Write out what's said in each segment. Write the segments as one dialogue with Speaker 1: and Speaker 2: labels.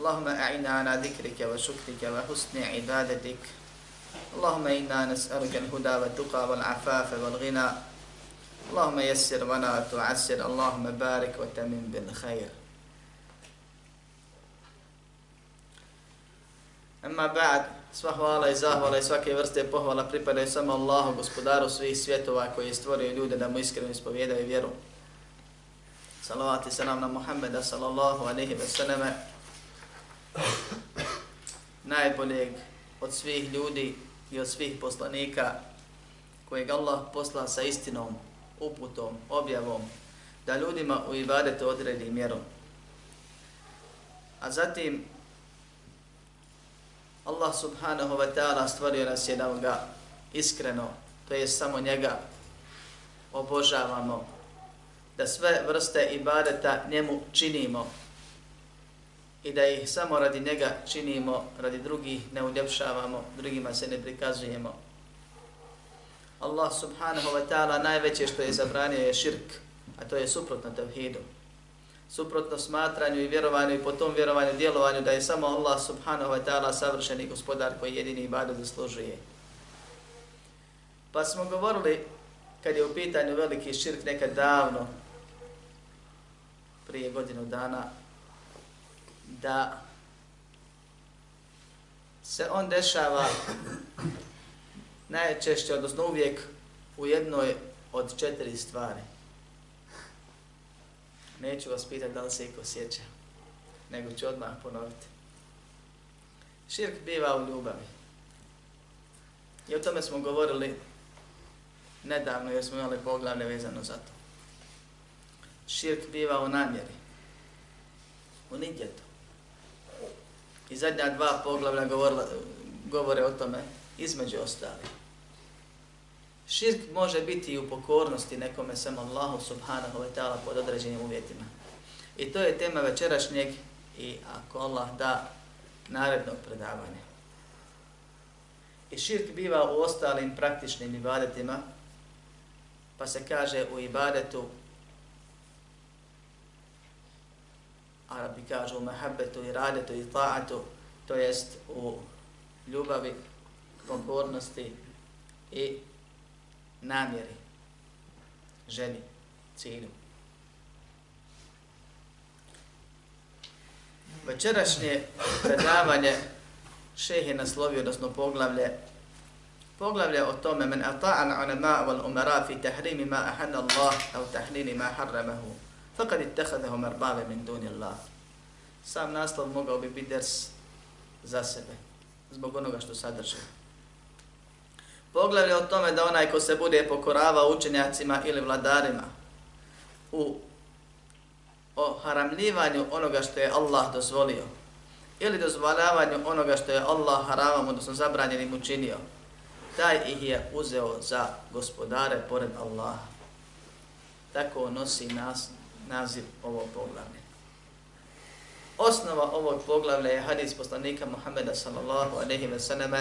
Speaker 1: اللهم أعنا على ذكرك وشكرك وحسن عبادتك اللهم إنا نسألك الهدى والتقى والعفاف والغنى اللهم يسر ولا تعسر اللهم بارك وتمن بالخير Amma ba'd, sva hvala i zahvala i svake vrste pohvala pripadaju samo Allahu, gospodaru svih svjetova koji je stvorio ljude da mu iskreno ispovjedaju vjeru. Salavat i salam na Muhammeda sallallahu alaihi wa sallame, najboljeg od svih ljudi i od svih poslanika kojeg Allah posla sa istinom, uputom, objavom, da ljudima u ibadetu odredi mjerom. A zatim Allah subhanahu wa ta'ala stvorio nas je da ga iskreno, to je samo njega, obožavamo, da sve vrste ibadeta njemu činimo i da ih samo radi njega činimo, radi drugih ne uljepšavamo, drugima se ne prikazujemo. Allah subhanahu wa ta'ala najveće što je zabranio je širk, a to je suprotno tevhidu suprotno smatranju i vjerovanju i po tom vjerovanju djelovanju da je samo Allah subhanahu wa ta'ala savršeni gospodar koji jedini ibadet zaslužuje. Pa smo govorili kad je u pitanju veliki širk nekad davno, prije godinu dana, da se on dešava najčešće, odnosno uvijek u jednoj od četiri stvari. Neću vas pitati da li se iko sjeća, nego ću odmah ponoviti. Širk biva u ljubavi. I o tome smo govorili nedavno jer smo imali poglavlje vezano za to. Širk biva u namjeri. U nidjetu. I zadnja dva poglavlja govorila, govore o tome između ostali. Širk može biti i u pokornosti nekome samo Allahu subhanahu wa ta'ala pod određenim uvjetima. I to je tema večerašnjeg i ako Allah da narednog predavanja. I širk biva u ostalim praktičnim ibadetima, pa se kaže u ibadetu, Arabi kažu u mehabbetu i radetu i ta'atu, to jest u ljubavi, pokornosti i namjeri, želi, cilju. Večerašnje predavanje šeh je naslovio, odnosno poglavlje, poglavlje o tome men ata'an anama wal umara fi tahrimi ma ahanna Allah au tahlili ma harramahu Fakad ittakhadahu marbabe min duni Allah. Sam naslov mogao bi biti ders za sebe, zbog onoga što sadrži. Poglavlje o tome da onaj ko se bude pokorava učenjacima ili vladarima u o haramljivanju onoga što je Allah dozvolio ili dozvoljavanju onoga što je Allah haramom, odnosno zabranjenim učinio, taj ih je uzeo za gospodare pored Allaha. Tako nosi nas, naziv ovog poglavlja. Osnova ovog poglavlja je hadis poslanika Muhammeda sallallahu alaihi ve sallam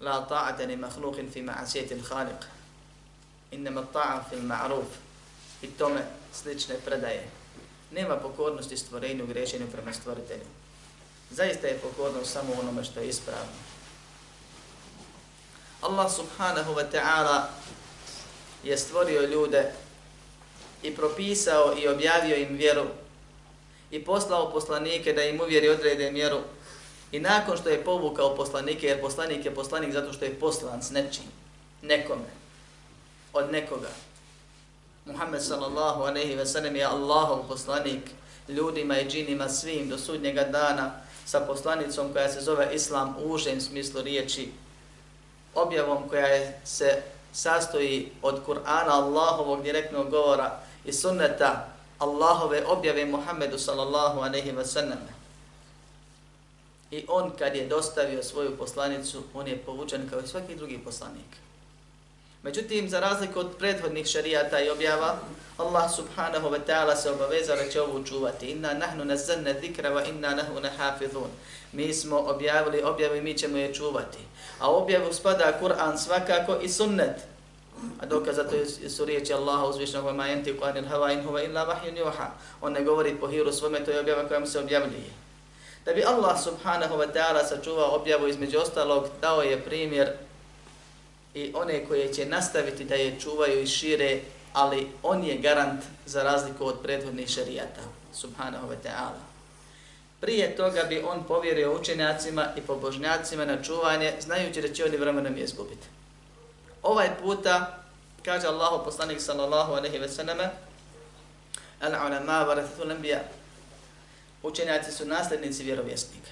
Speaker 1: La ta'ata ni mahlukin fi ma'asijetin khaliq innama ta'a fil ma'ruf i tome slične predaje. Nema pokornosti stvorenju grešenju prema stvoritelju. Zaista je pokornost samo onome što je ispravno. Allah subhanahu wa ta'ala je stvorio ljude i propisao i objavio im vjeru i poslao poslanike da im uvjeri odrede mjeru I nakon što je povukao poslanike, jer poslanik je poslanik zato što je poslan s nečim, nekome, od nekoga. Muhammed sallallahu aleyhi ve sellem je Allahov poslanik ljudima i džinima svim do sudnjega dana sa poslanicom koja se zove Islam u užem smislu riječi, objavom koja je, se sastoji od Kur'ana Allahovog direktnog govora i sunneta Allahove objave Muhammedu sallallahu aleyhi ve sellem. I on kad je dostavio svoju poslanicu, on je povučen kao i svaki drugi poslanik. Međutim, za razliku od prethodnih šarijata i objava, Allah subhanahu wa ta'ala se obavezao da će ovu čuvati. Inna nahnu nazzalna zikra wa inna lahu nahafizun. Mi smo objavili objavu i mi ćemo je čuvati. A objavu spada Kur'an svakako i sunnet. A dokaz za to su riječi Allaha uzvišnog ma yantiqu anil hava in huwa illa wahyun juha. On ne govori po hiru svome, to je objava koja mu se objavljuje. Da bi Allah subhanahu wa ta'ala sačuvao objavu između ostalog, dao je primjer i one koje će nastaviti da je čuvaju i šire, ali on je garant za razliku od prethodnih šarijata, subhanahu wa ta'ala. Prije toga bi on povjerio učenjacima i pobožnjacima na čuvanje, znajući da će oni vremenom izgubiti. Ovaj puta, kaže Allahu poslanik sallallahu alaihi ve sallame, al-ulama varathatul anbiya, učenjaci su nasljednici vjerovjesnika.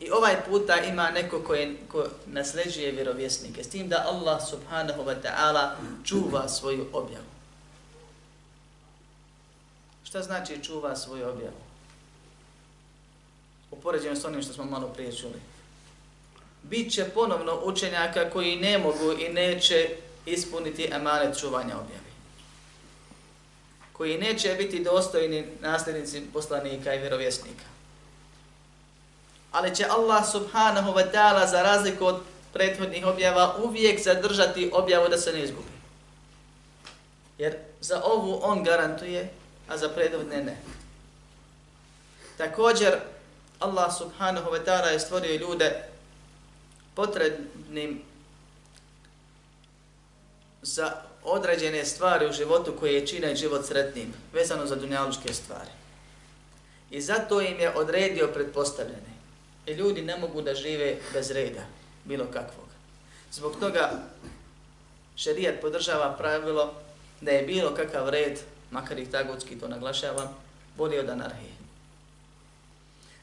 Speaker 1: I ovaj puta ima neko ko, je, ko nasljeđuje vjerovjesnike, s tim da Allah subhanahu wa ta'ala čuva svoju objavu. Šta znači čuva svoju objavu? U poređenju s onim što smo malo prije čuli. Biće ponovno učenjaka koji ne mogu i neće ispuniti emanet čuvanja objavi. Koji neće biti dostojni nasljednici poslanika i vjerovjesnika ali će Allah subhanahu wa ta'ala za razliku od prethodnih objava uvijek zadržati objavu da se ne izgubi. Jer za ovu on garantuje, a za prethodne ne. Također, Allah subhanahu wa ta'ala je stvorio ljude potrebnim za određene stvari u životu koje čine život sretnim, vezano za dunjalučke stvari. I zato im je odredio predpostavljene. I ljudi ne mogu da žive bez reda, bilo kakvog. Zbog toga šerijat podržava pravilo da je bilo kakav red, makar ih tagutski to naglašavam, bolje od anarhije.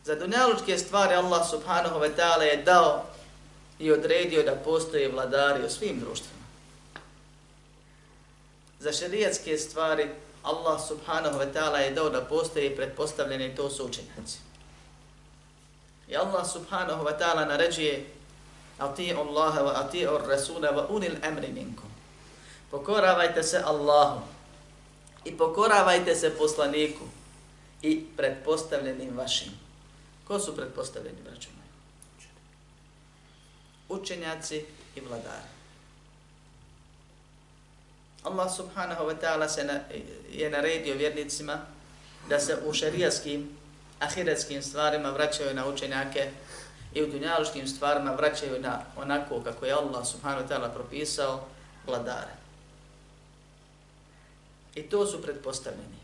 Speaker 1: Za dunjalučke stvari Allah subhanahu wa ta'ala je dao i odredio da postoje vladari u svim društvima. Za šerijatske stvari Allah subhanahu wa ta'ala je dao da postoje pretpostavljene to su učenjaci. I Allah subhanahu wa ta'ala naređuje ati'u Allaha wa ati'u Rasula wa unil amri minkum. Pokoravajte se Allahu i pokoravajte se poslaniku i pretpostavljenim vašim. Ko su pretpostavljeni, braćo moji? Učenjaci i vladari. Allah subhanahu wa ta'ala se na, je naredio vjernicima da se u šarijaskim ahiretskim stvarima vraćaju na učenjake i u dunjaluškim stvarima vraćaju na onako kako je Allah subhanahu wa ta'ala propisao vladare. I to su pretpostavljeni.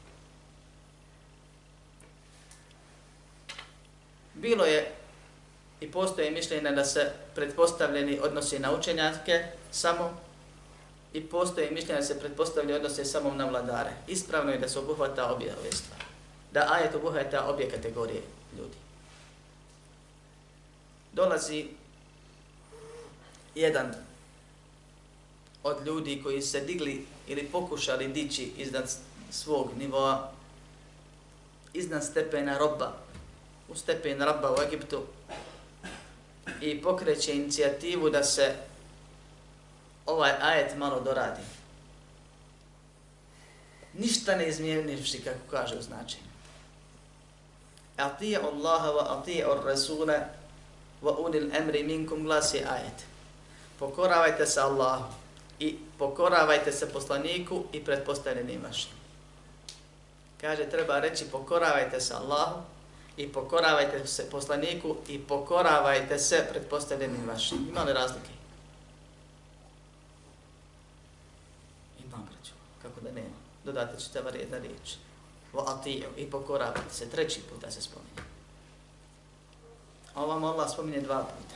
Speaker 1: Bilo je i postoje mišljenje da se pretpostavljeni odnosi na učenjake samo i postoje mišljenje da se pretpostavljeni odnose samo na vladare. Ispravno je da se obuhvata obje ove stvari da ajet obuhvata obje kategorije ljudi. Dolazi jedan od ljudi koji se digli ili pokušali dići iznad svog nivoa, iznad stepena roba, u stepen rabba u Egiptu i pokreće inicijativu da se ovaj ajet malo doradi. Ništa ne izmijenivši, kako kaže u značenju. Atije Allaha wa ati'u Rasula wa ulil amri minkum glasi ajet. Pokoravajte se Allahu i pokoravajte se poslaniku i pretpostavljenim vašim. Kaže, treba reći pokoravajte se Allahu i pokoravajte se poslaniku i pokoravajte se pretpostavljenim vašim. Ima li razlike? Ima, braću. Kako da nema? Dodate ćete var jedna riječ wa atiju i pokoravajte se, treći put da se spominje. A ovam Allah spominje dva puta.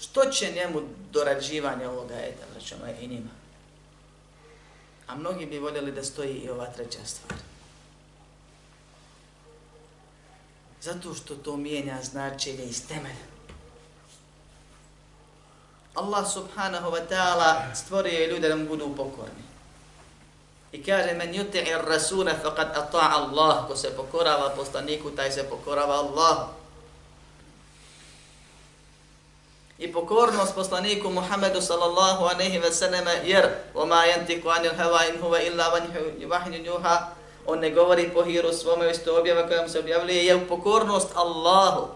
Speaker 1: Što će njemu dorađivanje ovoga eta, vraćamo i njima? A mnogi bi voljeli da stoji i ova treća stvar. Zato što to mijenja značenje iz temelja. Allah subhanahu wa ta'ala stvorio ljude da mu budu pokorni. I kaže, men yuti'i rasuna faqad ata'a Allah. Ko se pokorava poslaniku, taj se pokorava Allah. I pokornost poslaniku Muhammedu sallallahu aleyhi ve selleme, jer وَمَا يَنْتِكُ عَنِ الْهَوَا إِنْ هُوَ إِلَّا وَحْنِ نُوحَا On ne govori po hiru svome, isto objava koja mu se objavljuje, je pokornost Allahu.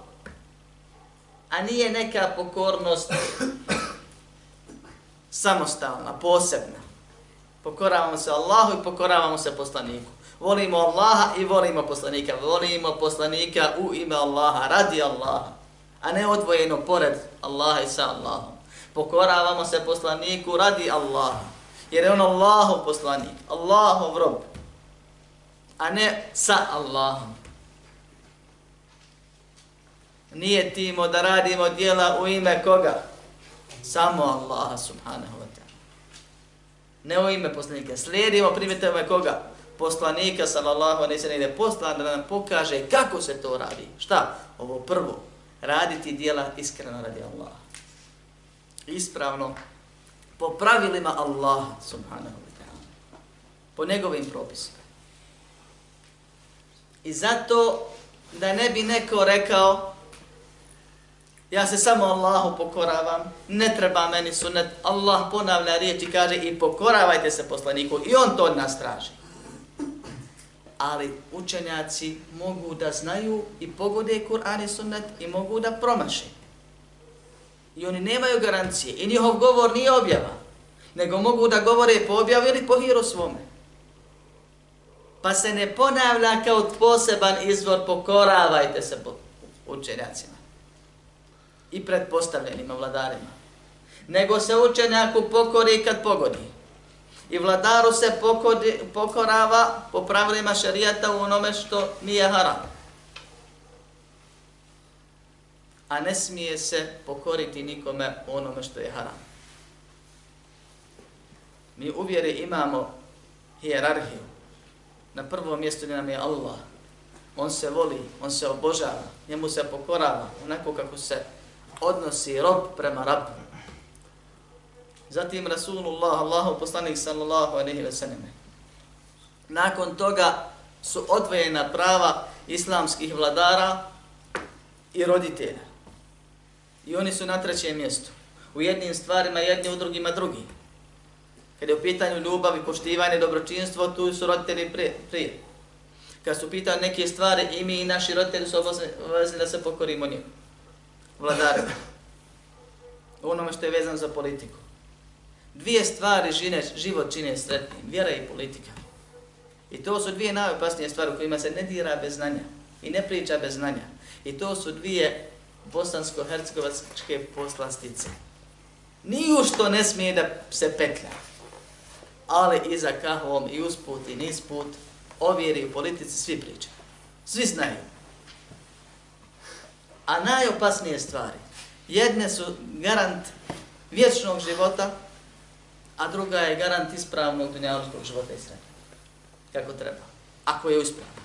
Speaker 1: A nije neka pokornost samostalna, posebna. Pokoravamo se Allahu i pokoravamo se poslaniku. Volimo Allaha i volimo poslanika. Volimo poslanika u ime Allaha, radi Allaha, a ne odvojeno pored Allaha i sa Allahom. Pokoravamo se poslaniku radi Allaha, jer je on Allahov poslanik, Allahov rob, a ne sa Allahom. Nije timo da radimo dijela u ime koga? Samo Allaha subhanahu wa ta'ala. Ne u ime poslanika. Slijedimo primjetove koga? Poslanika sallallahu alaihi sallam ide poslan da nam pokaže kako se to radi. Šta? Ovo prvo. Raditi dijela iskreno radi Allaha. Ispravno. Po pravilima Allaha subhanahu wa ta'ala. Po njegovim propisima. I zato da ne bi neko rekao Ja se samo Allahu pokoravam, ne treba meni sunet, Allah ponavlja riječ i kaže i pokoravajte se poslaniku. I on to od nas traži. Ali učenjaci mogu da znaju i pogode Kur'an i sunnet i mogu da promaše. I oni nemaju garancije. I njihov govor nije objava. Nego mogu da govore po objavi ili po hiru svome. Pa se ne ponavlja kao poseban izvor pokoravajte se učenjacima i pretpostavljenima vladarima. Nego se učenjaku pokori kad pogodi. I vladaru se pokodi, pokorava po pravilima šarijata u onome što nije haram. A ne smije se pokoriti nikome u onome što je haram. Mi uvjeri imamo hijerarhiju. Na prvom mjestu nam je Allah. On se voli, on se obožava, njemu se pokorava, onako kako se odnosi rob prema rabu. Zatim Rasulullah, Allahu poslanik sallallahu alaihi ve sallam. Nakon toga su odvojena prava islamskih vladara i roditelja. I oni su na trećem mjestu. U jednim stvarima jedni, u drugima drugi. Kad je u pitanju ljubav i poštivanje, dobročinstvo, tu su roditelji prije. prije. Kad su pitali neke stvari, i mi i naši roditelji su obavezni da se pokorimo njim vladarima. Onome što je vezano za politiku. Dvije stvari žine, život čine sretnim, vjera i politika. I to su dvije najopasnije stvari u kojima se ne dira bez znanja i ne priča bez znanja. I to su dvije bosansko-hercegovačke poslastice. Niju što ne smije da se petlja. Ali i za kahvom i usput i nisput, ovjeri u politici svi pričaju. Svi znaju. A najopasnije stvari, jedne su garant vječnog života, a druga je garant ispravnog dunjaločkog života i sreća. Kako treba. Ako je ispravno.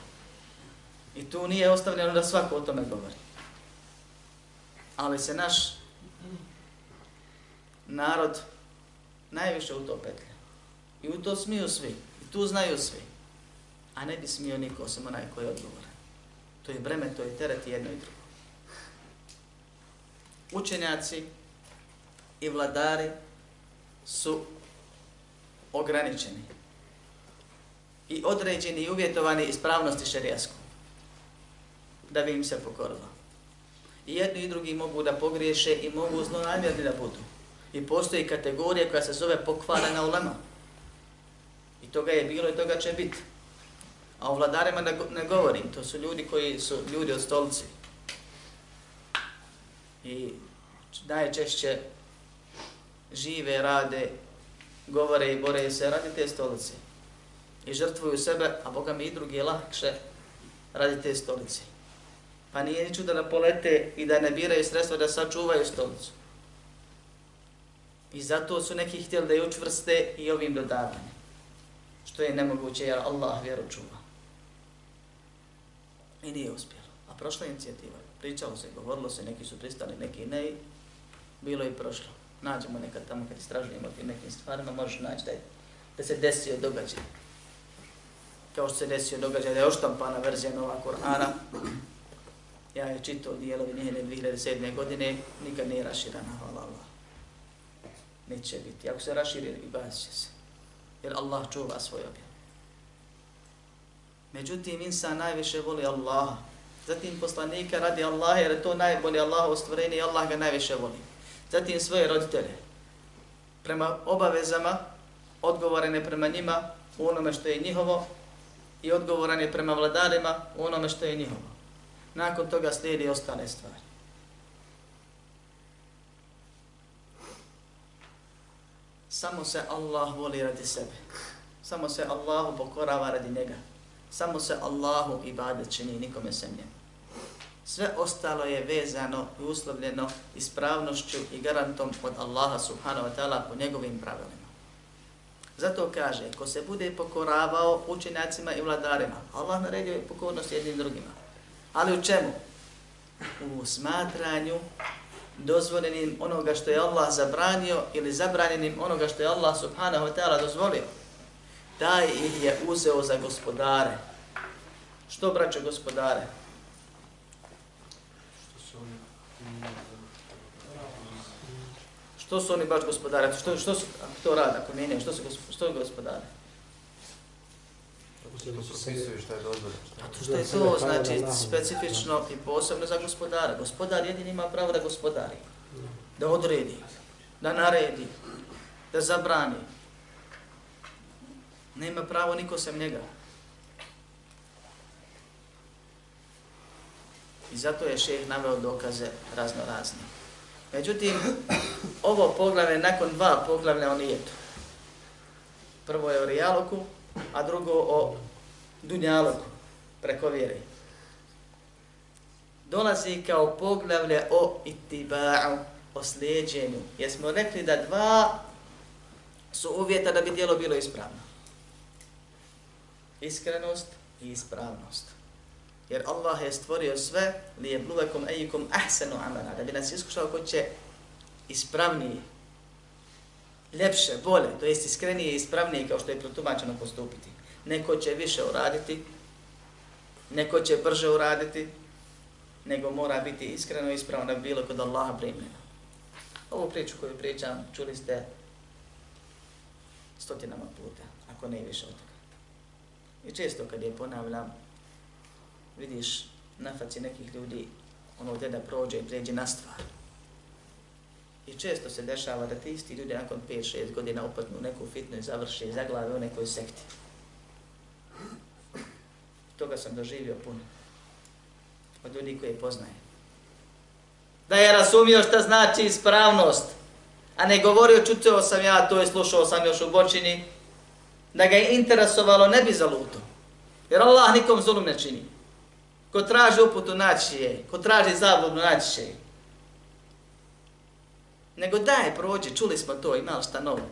Speaker 1: I tu nije ostavljeno da svako o tome govori. Ali se naš narod najviše u to petlja. I u to smiju svi. I tu znaju svi. A ne bi smio niko osim onaj koji odgovore. To je breme, to je teret jedno i drugo učenjaci i vladari su ograničeni i određeni i uvjetovani ispravnosti šerijasku da bi im se pokorilo. I jedni i drugi mogu da pogriješe i mogu zlonamjerni da budu. I postoji kategorija koja se zove pokvarena ulema. Toga je bilo i toga će biti. A o vladarima ne govorim, to su ljudi koji su ljudi od stolice. i najčešće žive, rade, govore i bore se radi te stolice. I žrtvuju sebe, a Boga mi i drugi je lakše radi te stolice. Pa nije ni čudo da polete i da ne biraju sredstva da sačuvaju stolicu. I zato su neki htjeli da je učvrste i ovim dodavanjem. Što je nemoguće jer Allah vjeru čuva. I nije uspjelo. A prošla inicijativa. Pričalo se, govorilo se, neki su pristali, neki ne. Bilo je prošlo. Nađemo nekad tamo kad istražujemo tim nekim stvarima, možeš naći da, je, da se desio događaj. Kao što se desio događaj da je oštampana verzija Nova Korana. Ja je čitao dijelovi njene 2007. godine, nikad nije raširana, hvala Allah. Neće biti. Ako se raširi, i basit će se. Jer Allah čuva svoj objav. Međutim, insan najviše voli Allaha. Zatim poslanika radi Allaha jer je to najbolje Allahovo stvorenje i Allah ga najviše voli. Zatim svoje roditelje. Prema obavezama, odgovoran je prema njima u onome što je njihovo i odgovoran je prema vladarima u onome što je njihovo. Nakon toga slijedi ostale stvari. Samo se Allah voli radi sebe. Samo se Allahu pokorava radi njega. Samo se Allahu ibadet čini, nikome sem njemu. Sve ostalo je vezano i uslovljeno ispravnošću i garantom od Allaha subhanahu wa ta'ala po njegovim pravilima. Zato kaže, ko se bude pokoravao učenjacima i vladarima, Allah naredio je pokornost jednim drugima. Ali u čemu? U smatranju dozvoljenim onoga što je Allah zabranio ili zabranjenim onoga što je Allah subhanahu wa ta'ala dozvolio. Taj ih je uzeo za gospodare. Što braće gospodare? Što su oni baš gospodare? Što, što su, to rade ako mijenjaju? Što su što je gospodare? Što je to znači specifično i posebno za gospodara. Gospodar jedin ima pravo da gospodari. Da odredi, da naredi, da zabrani. Nema pravo niko sem njega. I zato je šeh naveo dokaze razno razne. Međutim, ovo poglavlje, nakon dva poglavlja o nijetu. Prvo je o rijaloku, a drugo o dunjaloku, preko vjere. Dolazi kao poglavlje o itiba'u, o slijedženju. Jer smo rekli da dva su uvjeta da bi dijelo bilo ispravno. Iskrenost i ispravnost. Jer Allah je stvorio sve li je bluvekom ejikom ahsenu amana, da bi nas iskušao ko će ispravnije, ljepše, bolje, to jest iskrenije i ispravnije kao što je protumačeno postupiti. Neko će više uraditi, neko će brže uraditi, nego mora biti iskreno i ispravno da bi bilo kod Allaha primljeno. Ovu priču koju pričam čuli ste stotinama puta, ako ne više od toga. I često kad je ponavljam, vidiš na faci nekih ljudi ono gdje da prođe i pređe na stvar. I često se dešava da ti isti ljudi nakon 5-6 godina upadnu u neku fitnu i završe i zaglave u nekoj sekti. Toga sam doživio puno. Od ljudi koje poznaje. Da je razumio šta znači ispravnost, a ne govorio čutio sam ja, to je slušao sam još u bočini, da ga je interesovalo ne bi zaluto. Jer Allah nikom zulum ne čini. Ko traži uputu naći je, ko traži zabludu naći će. Nego daj, prođi, čuli smo to, imali šta novo.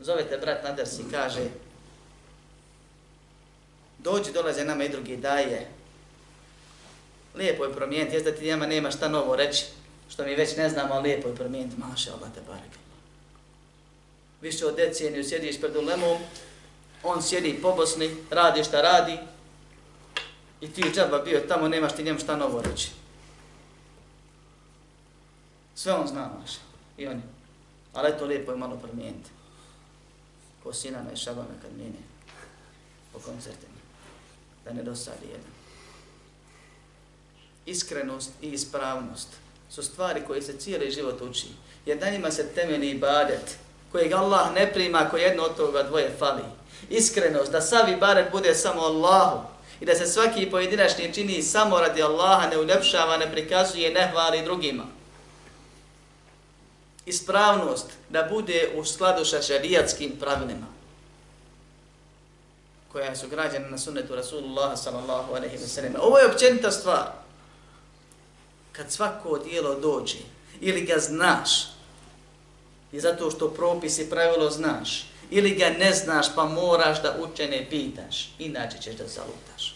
Speaker 1: Zovete brat Naders i kaže, dođi, dolaze nama i drugi, daje. Lijepo je promijeniti, jes da ti njema nema šta novo reći, što mi već ne znamo, ali lijepo je promijeniti, maša Allah te barek. Više od deceniju sjediš pred ulemom, on sjedi po Bosni, radi šta radi, I ti džaba bio tamo, nemaš ti njemu šta novo reći. Sve on zna, maša, I on je. Ali to lijepo je malo promijeniti. Ko sina na šabama kad mjene po koncerte. Da ne dosadi jedan. Iskrenost i ispravnost su stvari koje se cijeli život uči. Jer na njima se temeni ibadet kojeg Allah ne prima ako jedno od toga dvoje fali. Iskrenost, da sav ibadet bude samo Allahu, i da se svaki pojedinačni čini samo radi Allaha, ne uljepšava, ne prikazuje, ne hvali drugima. Ispravnost da bude u skladu sa šarijatskim pravilima koja su građana na sunnetu Rasulullah sallallahu alaihi wa sallam. Ovo je općenita stvar. Kad svako dijelo dođe, ili ga znaš, i zato što propis i pravilo znaš, ili ga ne znaš pa moraš da učene pitaš, inače ćeš da zalutaš.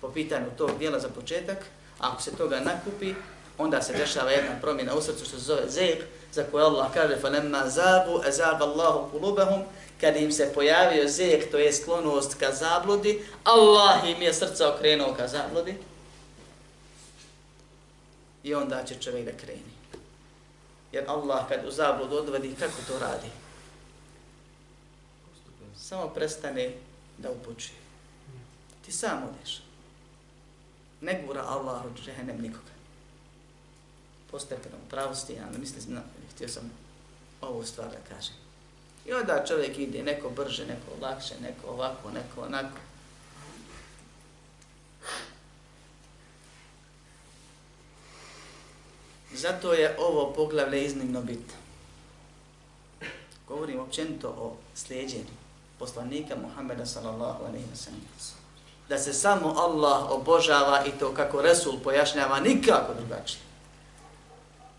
Speaker 1: Po pitanju tog dijela za početak, ako se toga nakupi, onda se dešava jedna promjena u srcu što se zove zek, za koje Allah kaže فَلَمَّا زَابُوا أَزَابَ اللَّهُ قُلُوبَهُمْ Kad im se pojavio zek, to je sklonost ka zabludi, Allah im je srca okrenuo ka zabludi. I onda će čovjek da kreni. Jer Allah kad u zabludu odvodi, kako to radi? Samo prestane da upućuje. Ti sam odeš. Ne gura Allah od džehennem nikoga. Postepeno, pravosti, ja ne mislim, na, htio sam ovu stvar da kažem. I onda čovjek ide neko brže, neko lakše, neko ovako, neko onako. Zato je ovo poglavlje iznimno bitno. Govorim općenito o slijedjenju poslanika Muhammeda sallallahu alaihi wa sallam. Da se samo Allah obožava i to kako Resul pojašnjava nikako drugačije.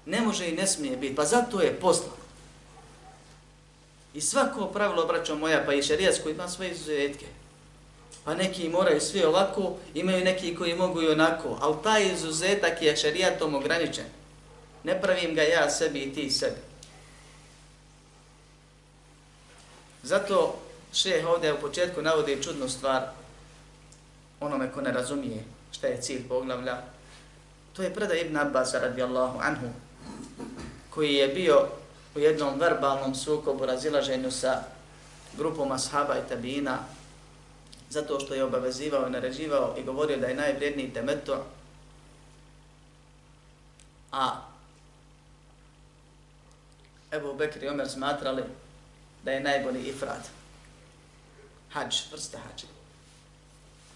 Speaker 1: Ne može i ne smije biti, pa zato je poslan. I svako pravilo, braćo moja, pa i šerijatsko ima svoje izuzetke. Pa neki moraju svi ovako, imaju neki koji mogu i onako, ali taj izuzetak je šerijatom ograničen. Ne pravim ga ja sebi i ti sebi. Zato šeh ovdje u početku navodi čudnu stvar onome ko ne razumije šta je cilj poglavlja. To je predaj Ibn Abbas radijallahu anhu koji je bio u jednom verbalnom sukobu razilaženju sa grupom ashaba i tabina zato što je obavezivao i naređivao i govorio da je najvrijedniji temeto a Ebu Bekri i Omer smatrali da je najbolji ifrad. Hadž, vrsta hađa.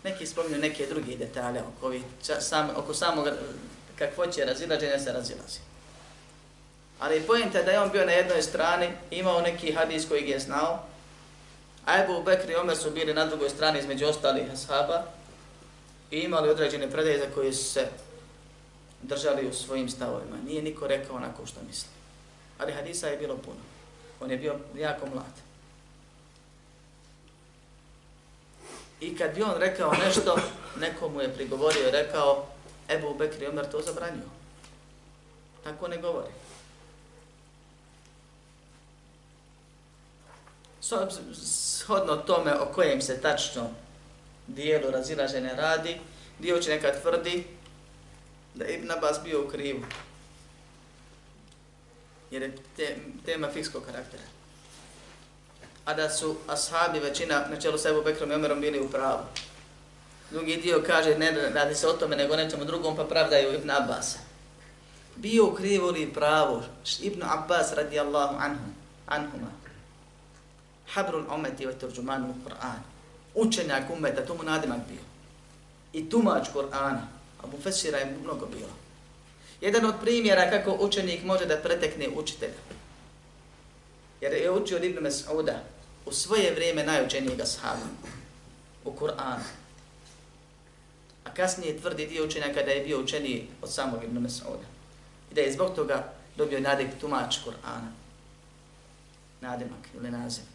Speaker 1: Neki spominju neke druge detalje oko, ovih, sam, oko samog kakvoće razilaženja se razilazi. Ali pojenta da je on bio na jednoj strani, imao neki hadis koji je znao, a Ebu Bekr i Omer su bili na drugoj strani između ostalih ashaba i imali određene predaje za koje su se držali u svojim stavovima. Nije niko rekao onako što misli ali hadisa je bilo puno. On je bio jako mlad. I kad bi on rekao nešto, nekomu je prigovorio i rekao, Ebu Bekri Omer to zabranio. Tako ne govori. Shodno tome o kojem se tačno dijelu razilažene radi, dio će nekad tvrdi da Ibn Abbas bio u krivu jer je te, tema fikskog karaktera. A da su ashabi većina na čelu sa Ebu Bekrom i Omerom bili u pravu. Drugi dio kaže ne radi se o tome nego nečemu drugom pa pravdaju Ibn Abbas. Bio krivo li pravo Ibn Abbas radijallahu anhu, anhuma. Habrul umeti wa turđumanu Kur'an. Učenjak umeta, to mu nadimak bio. I tumač Kur'ana. Abu Fesira je mnogo bilo. Jedan od primjera kako učenik može da pretekne učitelja. Jer je učio od Ibn Mas'uda u svoje vrijeme najučenijeg ashaba u Kur'anu. A kasnije tvrdi dio učenjaka da je bio učeniji od samog Ibn Mas'uda. I da je zbog toga dobio nadik tumač Kur'ana. Nadimak ili naziv.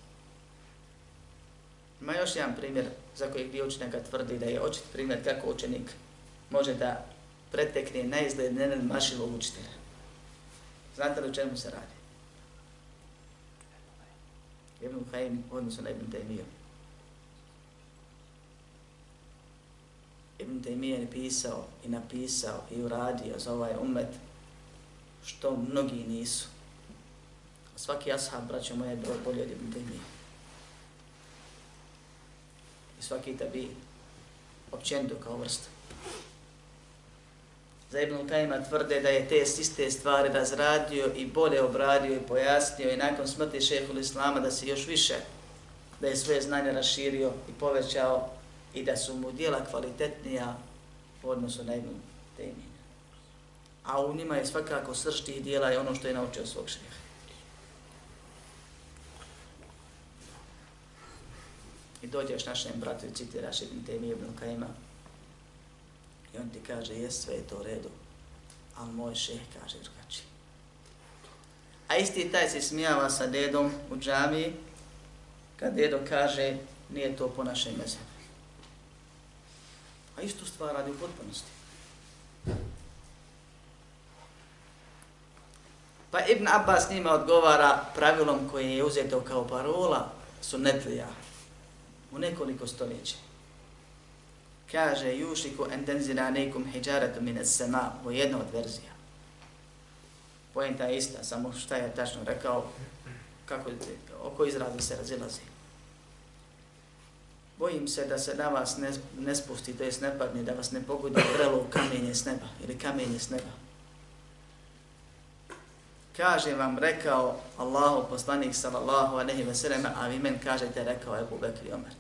Speaker 1: Ima još jedan primjer za kojeg dio učenjaka tvrdi da je očit primjer kako učenik može da pretekne na izgled nenad učitelja. Znate li o čemu se radi? Ibn Khaym, odnosno na Ibn Taymiyyah. Ibn Taymiyyah je pisao i napisao i uradio za ovaj umet što mnogi nisu. Svaki ashab, braćo moje, je bolje od Ibn Taymiyyah. I svaki tabi općenito kao vrsta za Ibn Kajima tvrde da je te iste stvari razradio i bolje obradio i pojasnio i nakon smrti šehhul Islama da se još više, da je svoje znanje raširio i povećao i da su mu dijela kvalitetnija u odnosu na Ibn Taymiyyah. A u njima je svakako srž tih dijela i ono što je naučio svog šeha. I dođeš našem bratu i citiraš Ibn Taymi Ibn Kajima i on ti kaže, jes sve je to u redu, ali moj šeh kaže drugačije. A isti taj se smijava sa dedom u džamiji, kad dedo kaže, nije to po našem mezebu. A istu stvar radi u potpunosti. Pa Ibn Abbas njima odgovara pravilom koje je uzeto kao parola sunnetlija u nekoliko stoljeća. Kaže, jušiku endenzina nekum hijjaratu mine sema, u jedna od verzija. Poenta je ista, samo šta je tačno rekao, kako, oko izrazi se razilazi. Bojim se da se na vas ne, ne spusti, to jest ne padne, da vas ne pogodi vrelo kamenje s neba ili kamenje s neba kaže vam rekao Allahu poslanik sallallahu alejhi ve sellem, a vi men kažete rekao je Abu Bekr i Omer.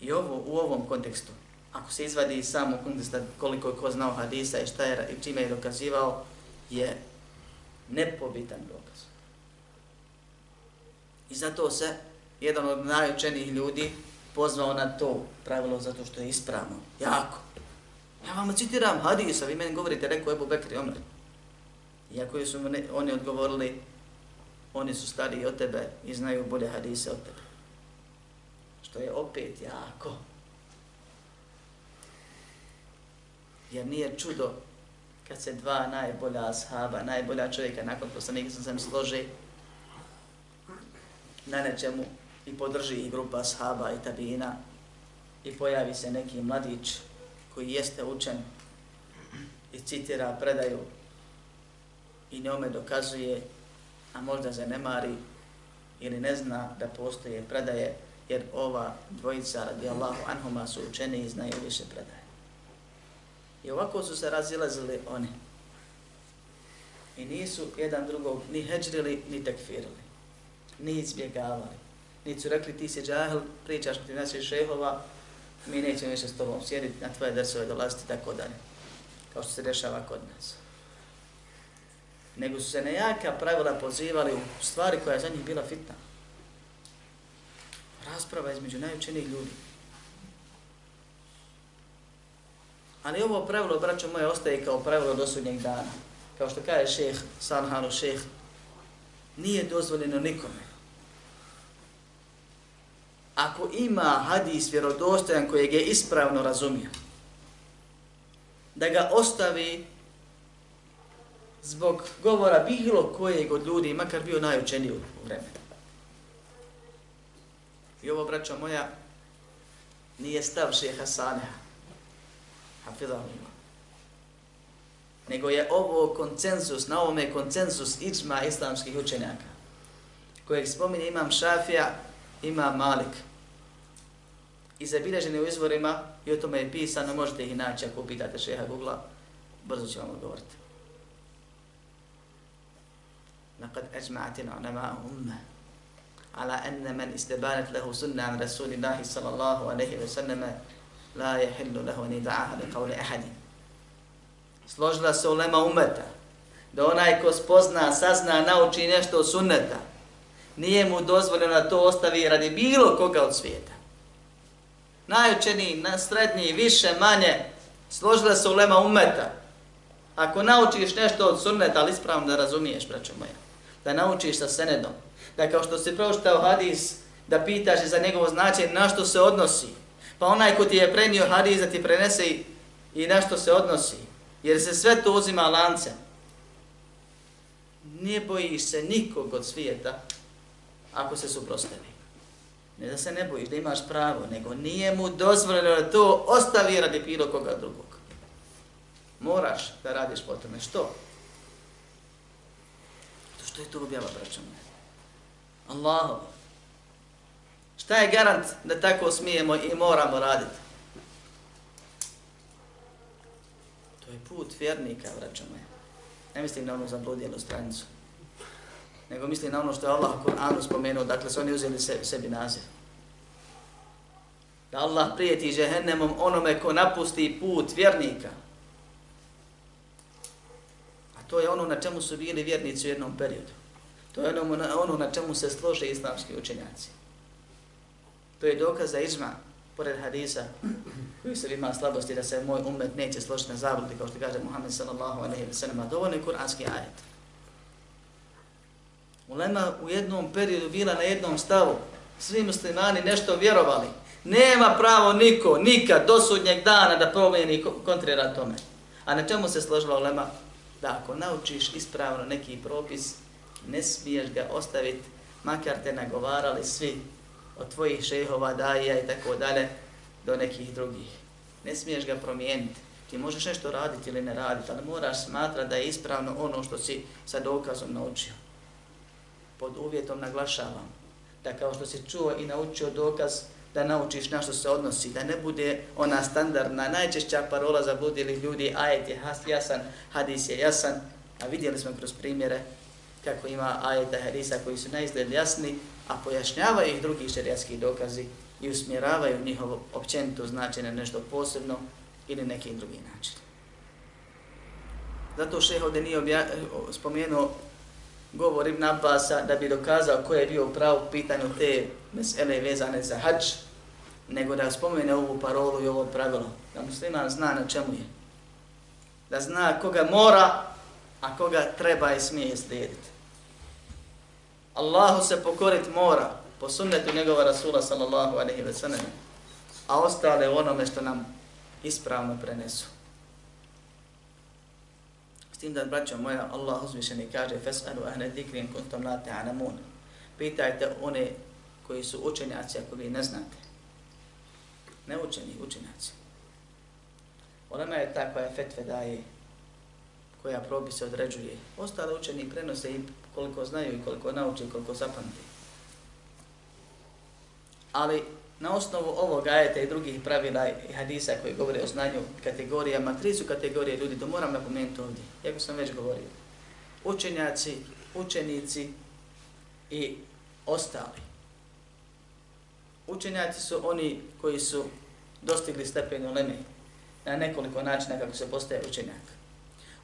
Speaker 1: I ovo u ovom kontekstu, ako se izvadi iz samog konteksta koliko je ko znao hadisa i šta je i čime je dokazivao, je nepobitan dokaz. I zato se jedan od najučenijih ljudi pozvao na to pravilo zato što je ispravno, jako. Ja vam citiram hadisa, vi meni govorite, rekao Ebu Bekri Omer. Iako su mene, oni odgovorili, oni su stariji od tebe i znaju bolje hadise od tebe. Što je opet jako. Jer nije čudo kad se dva najbolja ashaba, najbolja čovjeka nakon poslanika sam sam složi na nečemu i podrži i grupa ashaba i tabina i pojavi se neki mladić koji jeste učen i citira predaju i njome dokazuje, a možda zanemari ili ne zna da postoje predaje, jer ova dvojica radi Allahu anhuma su učeni i znaju više predaje. I ovako su se razilazili oni. I nisu jedan drugog ni heđrili, ni tekfirili. Ni izbjegavali. Nisu rekli ti si džahil, pričaš ti naših šehova, mi nećemo više s tobom sjediti na tvoje drsove dolaziti tako dalje. Kao što se dešava kod nas. Nego su se nejaka pravila pozivali u stvari koja je za njih bila fitna. Rasprava između najučenijih ljudi. Ali ovo pravilo, braćo moje, ostaje kao pravilo do sudnjeg dana. Kao što kaže šeh, Sanhanu šeh, nije dozvoljeno nikome ako ima hadis vjerodostojan kojeg je ispravno razumio, da ga ostavi zbog govora bilo kojeg od ljudi, makar bio najučeniji u vremenu. I ovo, braćo moja, nije stav šeha Saneha, hafidahullah, nego je ovo koncensus, na ovome koncensus ičma islamskih učenjaka, kojeg spominje imam Šafija, imam Malik, i zabilježeni u izvorima i o tome je pisano, možete ih naći ako pitate šeha Google, brzo će vam odgovoriti. لقد أجمعت العلماء أمة على أن من استبانت له سنة عن رسول الله صلى الله عليه وسلم لا يحل له أن يدعاها بقول أحد ahadin. Složila se ulema umeta da onaj ko spozna, sazna, nauči nešto od sunneta, nije mu dozvoljeno da to ostavi radi bilo koga od svijeta najučeniji, na srednji, više, manje, složila se ulema umeta. Ako naučiš nešto od sunneta, ali ispravno da razumiješ, braćo moja, da naučiš sa senedom, da kao što si proštao hadis, da pitaš za njegovo značenje na što se odnosi, pa onaj ko ti je prenio hadis da ti prenese i, i na što se odnosi, jer se sve to uzima lancem. Ne bojiš se nikog od svijeta ako se suprostavi. Ne da se ne bojiš, da imaš pravo, nego nije mu dozvoljeno da to ostavi radi bilo koga drugog. Moraš da radiš po tome. Što? To što je to objava, braćo moje? Allaho. Šta je garant da tako smijemo i moramo raditi? To je put vjernika, braćom. Ne mislim na onu zabludjelu stranicu nego misli na ono što je Allah u Kur'anu spomenuo, dakle su oni uzeli se, sebi naziv. Da Allah prijeti žehennemom onome ko napusti put vjernika. A to je ono na čemu su bili vjernici u jednom periodu. To je ono, ono na čemu se slože islamski učenjaci. To je dokaz za izma, pored hadisa, koji se ima slabosti da se moj umet neće složiti na zabludi, kao što kaže Muhammed sallallahu alaihi wa sallam, dovoljno je kuranski ajet. Ulema u jednom periodu bila na jednom stavu, svi muslimani nešto vjerovali. Nema pravo niko, nikad, do sudnjeg dana da promijeni kontrira tome. A na čemu se složila ulema? Da ako naučiš ispravno neki propis, ne smiješ ga ostaviti, makar te nagovarali svi od tvojih šehova, daija i tako dalje, do nekih drugih. Ne smiješ ga promijeniti. Ti možeš nešto raditi ili ne raditi, ali moraš smatrati da je ispravno ono što si sa dokazom naučio. Pod uvjetom naglašavam da kao što si čuo i naučio dokaz, da naučiš na što se odnosi, da ne bude ona standardna, najčešća parola za budili ljudi, ajet je jasan, hadis je jasan, a vidjeli smo kroz primjere kako ima ajeta hadisa koji su na izgled jasni, a pojašnjavaju ih drugi šerijatski dokazi i usmjeravaju njihovo općenito značenje nešto posebno ili neki drugi način. Zato šeho ovdje nije obja, spomenuo govor Ibn Abbasa da bi dokazao ko je bio u pravu pitanju te mesele vezane za hađ, nego da spomene ovu parolu i ovo pravilo, da musliman zna na čemu je. Da zna koga mora, a koga treba i smije slijediti. Allahu se pokorit mora po sunnetu njegova Rasula sallallahu alaihi wa sallam, a ostale onome što nam ispravno prenesu. S tim da, braćo moja, Allah uzvišeni kaže Fes'alu ahne dikrin kuntum la ta'lamun. Pitajte one koji su učenjaci ako vi ne znate. Ne učeni, učenjaci. Ona je ta koja fetve daje, koja propise određuje. Ostale učeni prenose i koliko znaju i koliko nauče i koliko zapamte. Ali na osnovu ovog ajeta i drugih pravila i hadisa koji govore o znanju kategorijama, tri su kategorije ljudi, to moram napomenuti ovdje, jako sam već govorio. Učenjaci, učenici i ostali. Učenjaci su oni koji su dostigli stepen uleme na nekoliko načina kako se postaje učenjak.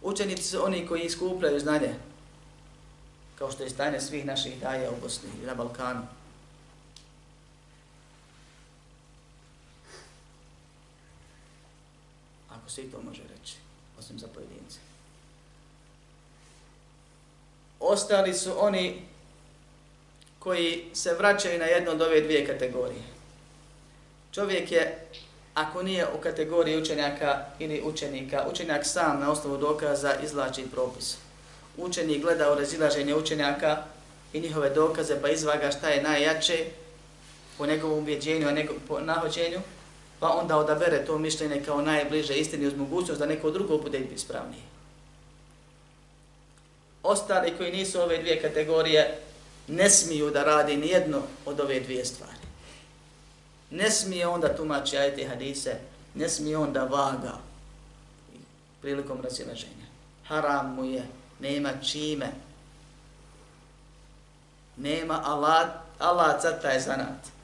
Speaker 1: Učenici su oni koji iskupljaju znanje, kao što je stanje svih naših daja u Bosni i na Balkanu. Ako se i to može reći, osim za pojedince. Ostali su oni koji se vraćaju na jednu od ove dvije kategorije. Čovjek je, ako nije u kategoriji učenjaka ili učenika, učenjak sam na osnovu dokaza izlači propis učenik gleda u razilaženje učenjaka i njihove dokaze pa izvaga šta je najjače po njegovom ubjeđenju, po nahođenju, pa onda odabere to mišljenje kao najbliže istini uz mogućnost da neko drugo bude ispravniji. Ostali koji nisu ove dvije kategorije ne smiju da radi ni jedno od ove dvije stvari. Ne smije onda tumači ajte hadise, ne smije onda vaga prilikom razilaženja. Haram mu je nema čime. Nema alat, alat za taj zanat.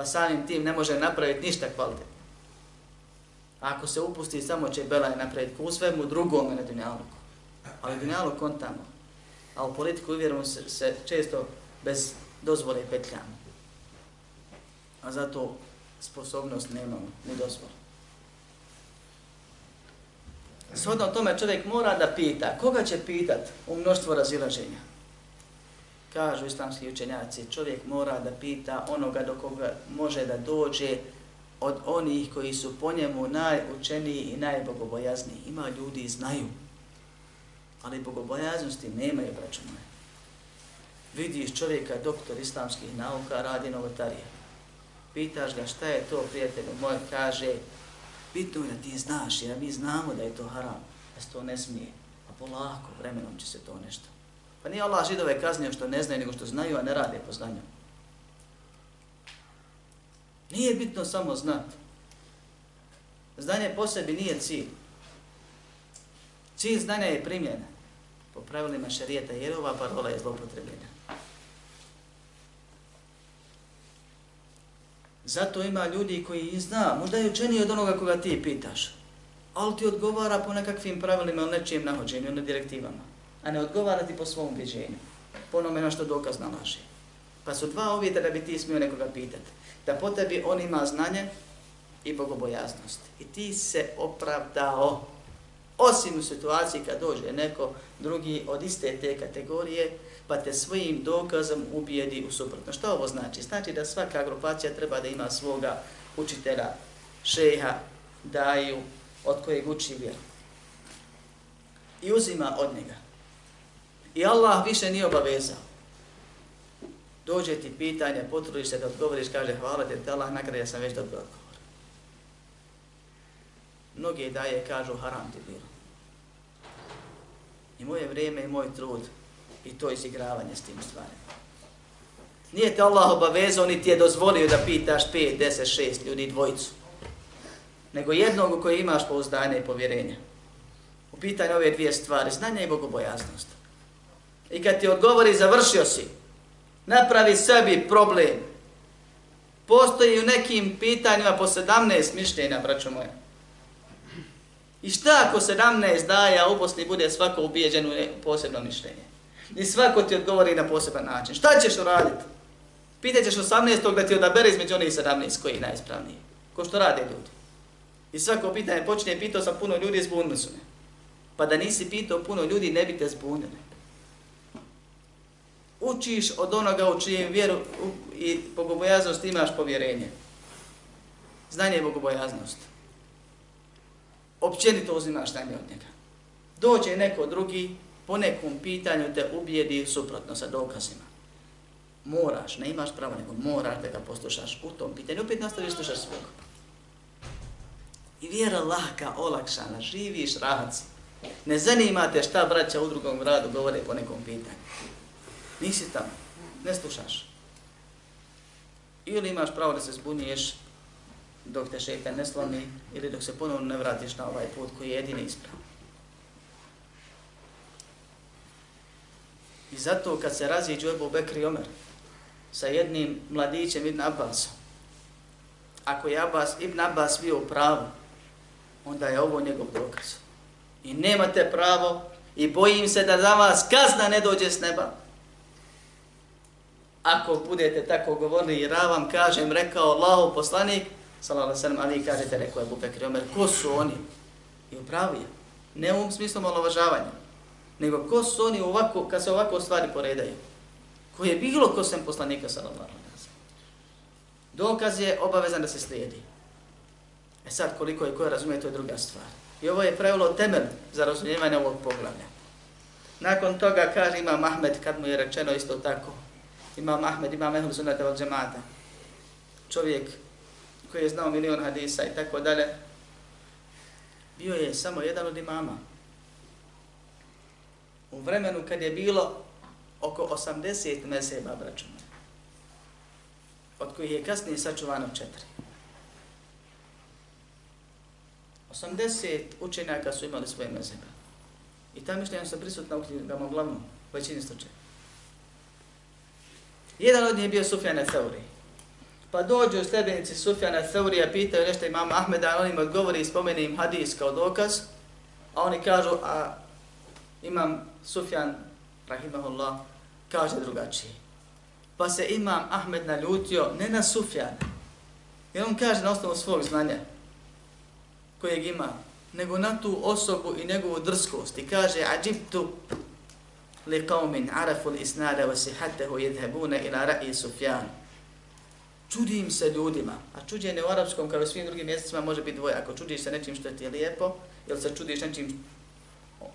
Speaker 1: Pa samim tim ne može napraviti ništa kvalitetno. Ako se upusti, samo će Belaj napraviti u svemu drugome na dunjaluku. Ali dunjaluk kontamo. A u politiku uvjerujemo se, se često bez dozvole petljamo. A zato sposobnost nemamo, ni dozvole. Shodno tome čovjek mora da pita. Koga će pitat u mnoštvo razilaženja? Kažu islamski učenjaci, čovjek mora da pita onoga do koga može da dođe od onih koji su po njemu najučeniji i najbogobojazniji. Ima ljudi znaju, ali bogobojaznosti nemaju, braću moje. Vidiš čovjeka, doktor islamskih nauka, radi novotarije. Pitaš ga šta je to, prijatelju moj, kaže, Bitno je da ti znaš, jer mi znamo da je to haram, da se to ne smije. A polako, vremenom će se to nešto. Pa nije Allah židove kaznio što ne znaju, nego što znaju, a ne rade po znanju. Nije bitno samo znat. Znanje po sebi nije cilj. Cilj znanja je primjena po pravilima šarijeta, jer ova parola je zlopotrebljena. Zato ima ljudi koji zna, možda je učeniji od onoga koga ti pitaš, ali ti odgovara po nekakvim pravilima ili nečijem nahođenju, na direktivama, a ne odgovarati po svom ubjeđenju. po onome na što dokaz nalaže. Pa su dva uvjeta da bi ti smio nekoga pitati. Da po tebi on ima znanje i bogobojaznost. I ti se opravdao. Osim u situaciji kad dođe neko drugi od iste te kategorije, pa te svojim dokazom ubijedi u suprotno. Što ovo znači? Znači da svaka grupacija treba da ima svoga učitelja, šeha, daju, od kojeg uči vjeru. I uzima od njega. I Allah više nije obavezao. Dođe ti pitanje, potrudiš se da odgovoriš, kaže hvala te, te Allah nagrada, ja sam već dobro odgovor. Mnogi daje kažu haram ti bilo. I moje vrijeme i moj trud i to izigravanje s tim stvarima. Nije te Allah obavezao, ni ti je dozvolio da pitaš 5, 10, 6 ljudi, dvojicu. Nego jednog u koji imaš pouzdanje i povjerenje. U pitanju ove dvije stvari, znanje i bogobojaznost. I kad ti odgovori, završio si. Napravi sebi problem. Postoji u nekim pitanjima po 17 mišljenja, braćo moje. I šta ako 17 daja a u Bosni bude svako ubijeđen u posebno mišljenje? I svako ti odgovori na poseban način. Šta ćeš uraditi? Pitaćeš 18. da ti odabere između onih 17 koji je najispravniji. Ko što rade ljudi. I svako pitanje počne, pitao sam puno ljudi, zbunili su me. Pa da nisi pitao puno ljudi, ne bi te zbunili. Učiš od onoga u čijem vjeru i bogobojaznost imaš povjerenje. Znanje je bogobojaznost. Općenito uzimaš znanje od njega. Dođe neko drugi, po nekom pitanju te ubijedi suprotno sa dokazima. Moraš, ne imaš pravo, nego moraš da ga poslušaš u tom pitanju. Opet nastaviš slušaš svog. I vjera lahka, olakšana, živiš rahac. Ne zanima te šta braća u drugom gradu govore po nekom pitanju. Nisi tamo, ne slušaš. Ili imaš pravo da se zbuniješ dok te šeitan ne slomi ili dok se ponovno ne vratiš na ovaj put koji je jedini ispravan. I zato kad se raziđu Ebu Bekr i Omer sa jednim mladićem Ibn Abbasom, ako je Abbas, Ibn Abbas bio u pravu, onda je ovo njegov dokaz. I nemate pravo i bojim se da za vas kazna ne dođe s neba. Ako budete tako govorili jer ja vam kažem, rekao Allahu poslanik, sallallahu sallam, ali vi kažete, rekao je Bubekri Omer, ko su oni? I upravo je. Ne u smislu malovažavanja nego ko su oni ovako, kad se ovako stvari poredaju. Ko je bilo ko sem poslanika sallallahu alaihi Dokaz je obavezan da se slijedi. E sad koliko je ko razumije, to je druga stvar. I ovo je pravilo temelj za razumijevanje ovog poglavlja. Nakon toga kaže ima Ahmed, kad mu je rečeno isto tako, ima Ahmed, ima Ehlu Sunnata od džemata. Čovjek koji je znao milion hadisa i tako dalje, bio je samo jedan od imama u vremenu kad je bilo oko 80 mezheba braćuma, od kojih je kasnije sačuvano četiri. 80 učenjaka su imali svoje mezhebe. I ta mišljenja su prisutna u knjigama uglavnom, u većini slučaja. Jedan od njih je bio Sufjan Theuri. Pa dođu sledbenici Sufjana Theurija, pitaju nešto imam Ahmeda, on im odgovori i spomeni im hadis kao dokaz, a oni kažu, a imam Sufjan, rahimahullah, kaže drugačije. Pa se imam Ahmed naljutio ne na Sufjana, jer on kaže na osnovu svog znanja kojeg ima, nego na tu osobu i njegovu drskost. I kaže, ađib tu, qawmin arafu li isnada wa sihatehu jedhebuna ila ra'i Sufjan. Čudim se ljudima, a čuđenje u arapskom kao i svim drugim mjesecima može biti dvoje. Ako čudiš se nečim što ti je lijepo, ili se čudiš nečim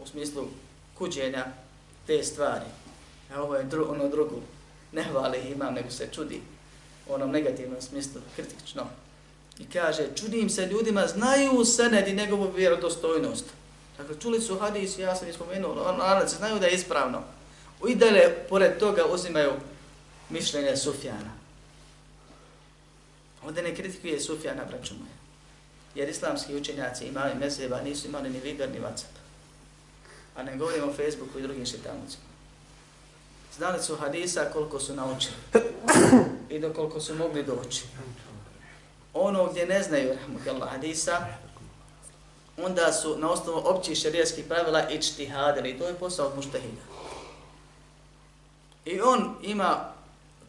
Speaker 1: u smislu kuđenja te stvari. A ovo je dru, ono drugo. Ne hvali imam, nego se čudi u onom negativnom smislu, kritično. I kaže, čudim se ljudima, znaju senedi njegovu vjerodostojnost. Dakle, čuli su hadis, ja sam ispomenuo, lanac, ono, ono, ono, znači, se znaju da je ispravno. I dalje, pored toga, uzimaju mišljenje Sufjana. Ovdje ne kritikuje Sufjana, braću moje. Jer islamski učenjaci imali mezeba, nisu imali ni Viber, ni WhatsApp a ne govorimo o Facebooku i drugim šitanucima. Znali su hadisa koliko su naučili i do koliko su mogli doći. Ono gdje ne znaju rahmukallah hadisa, onda su na osnovu općih šarijetskih pravila ičtihadili. To je posao od muštahida. I on ima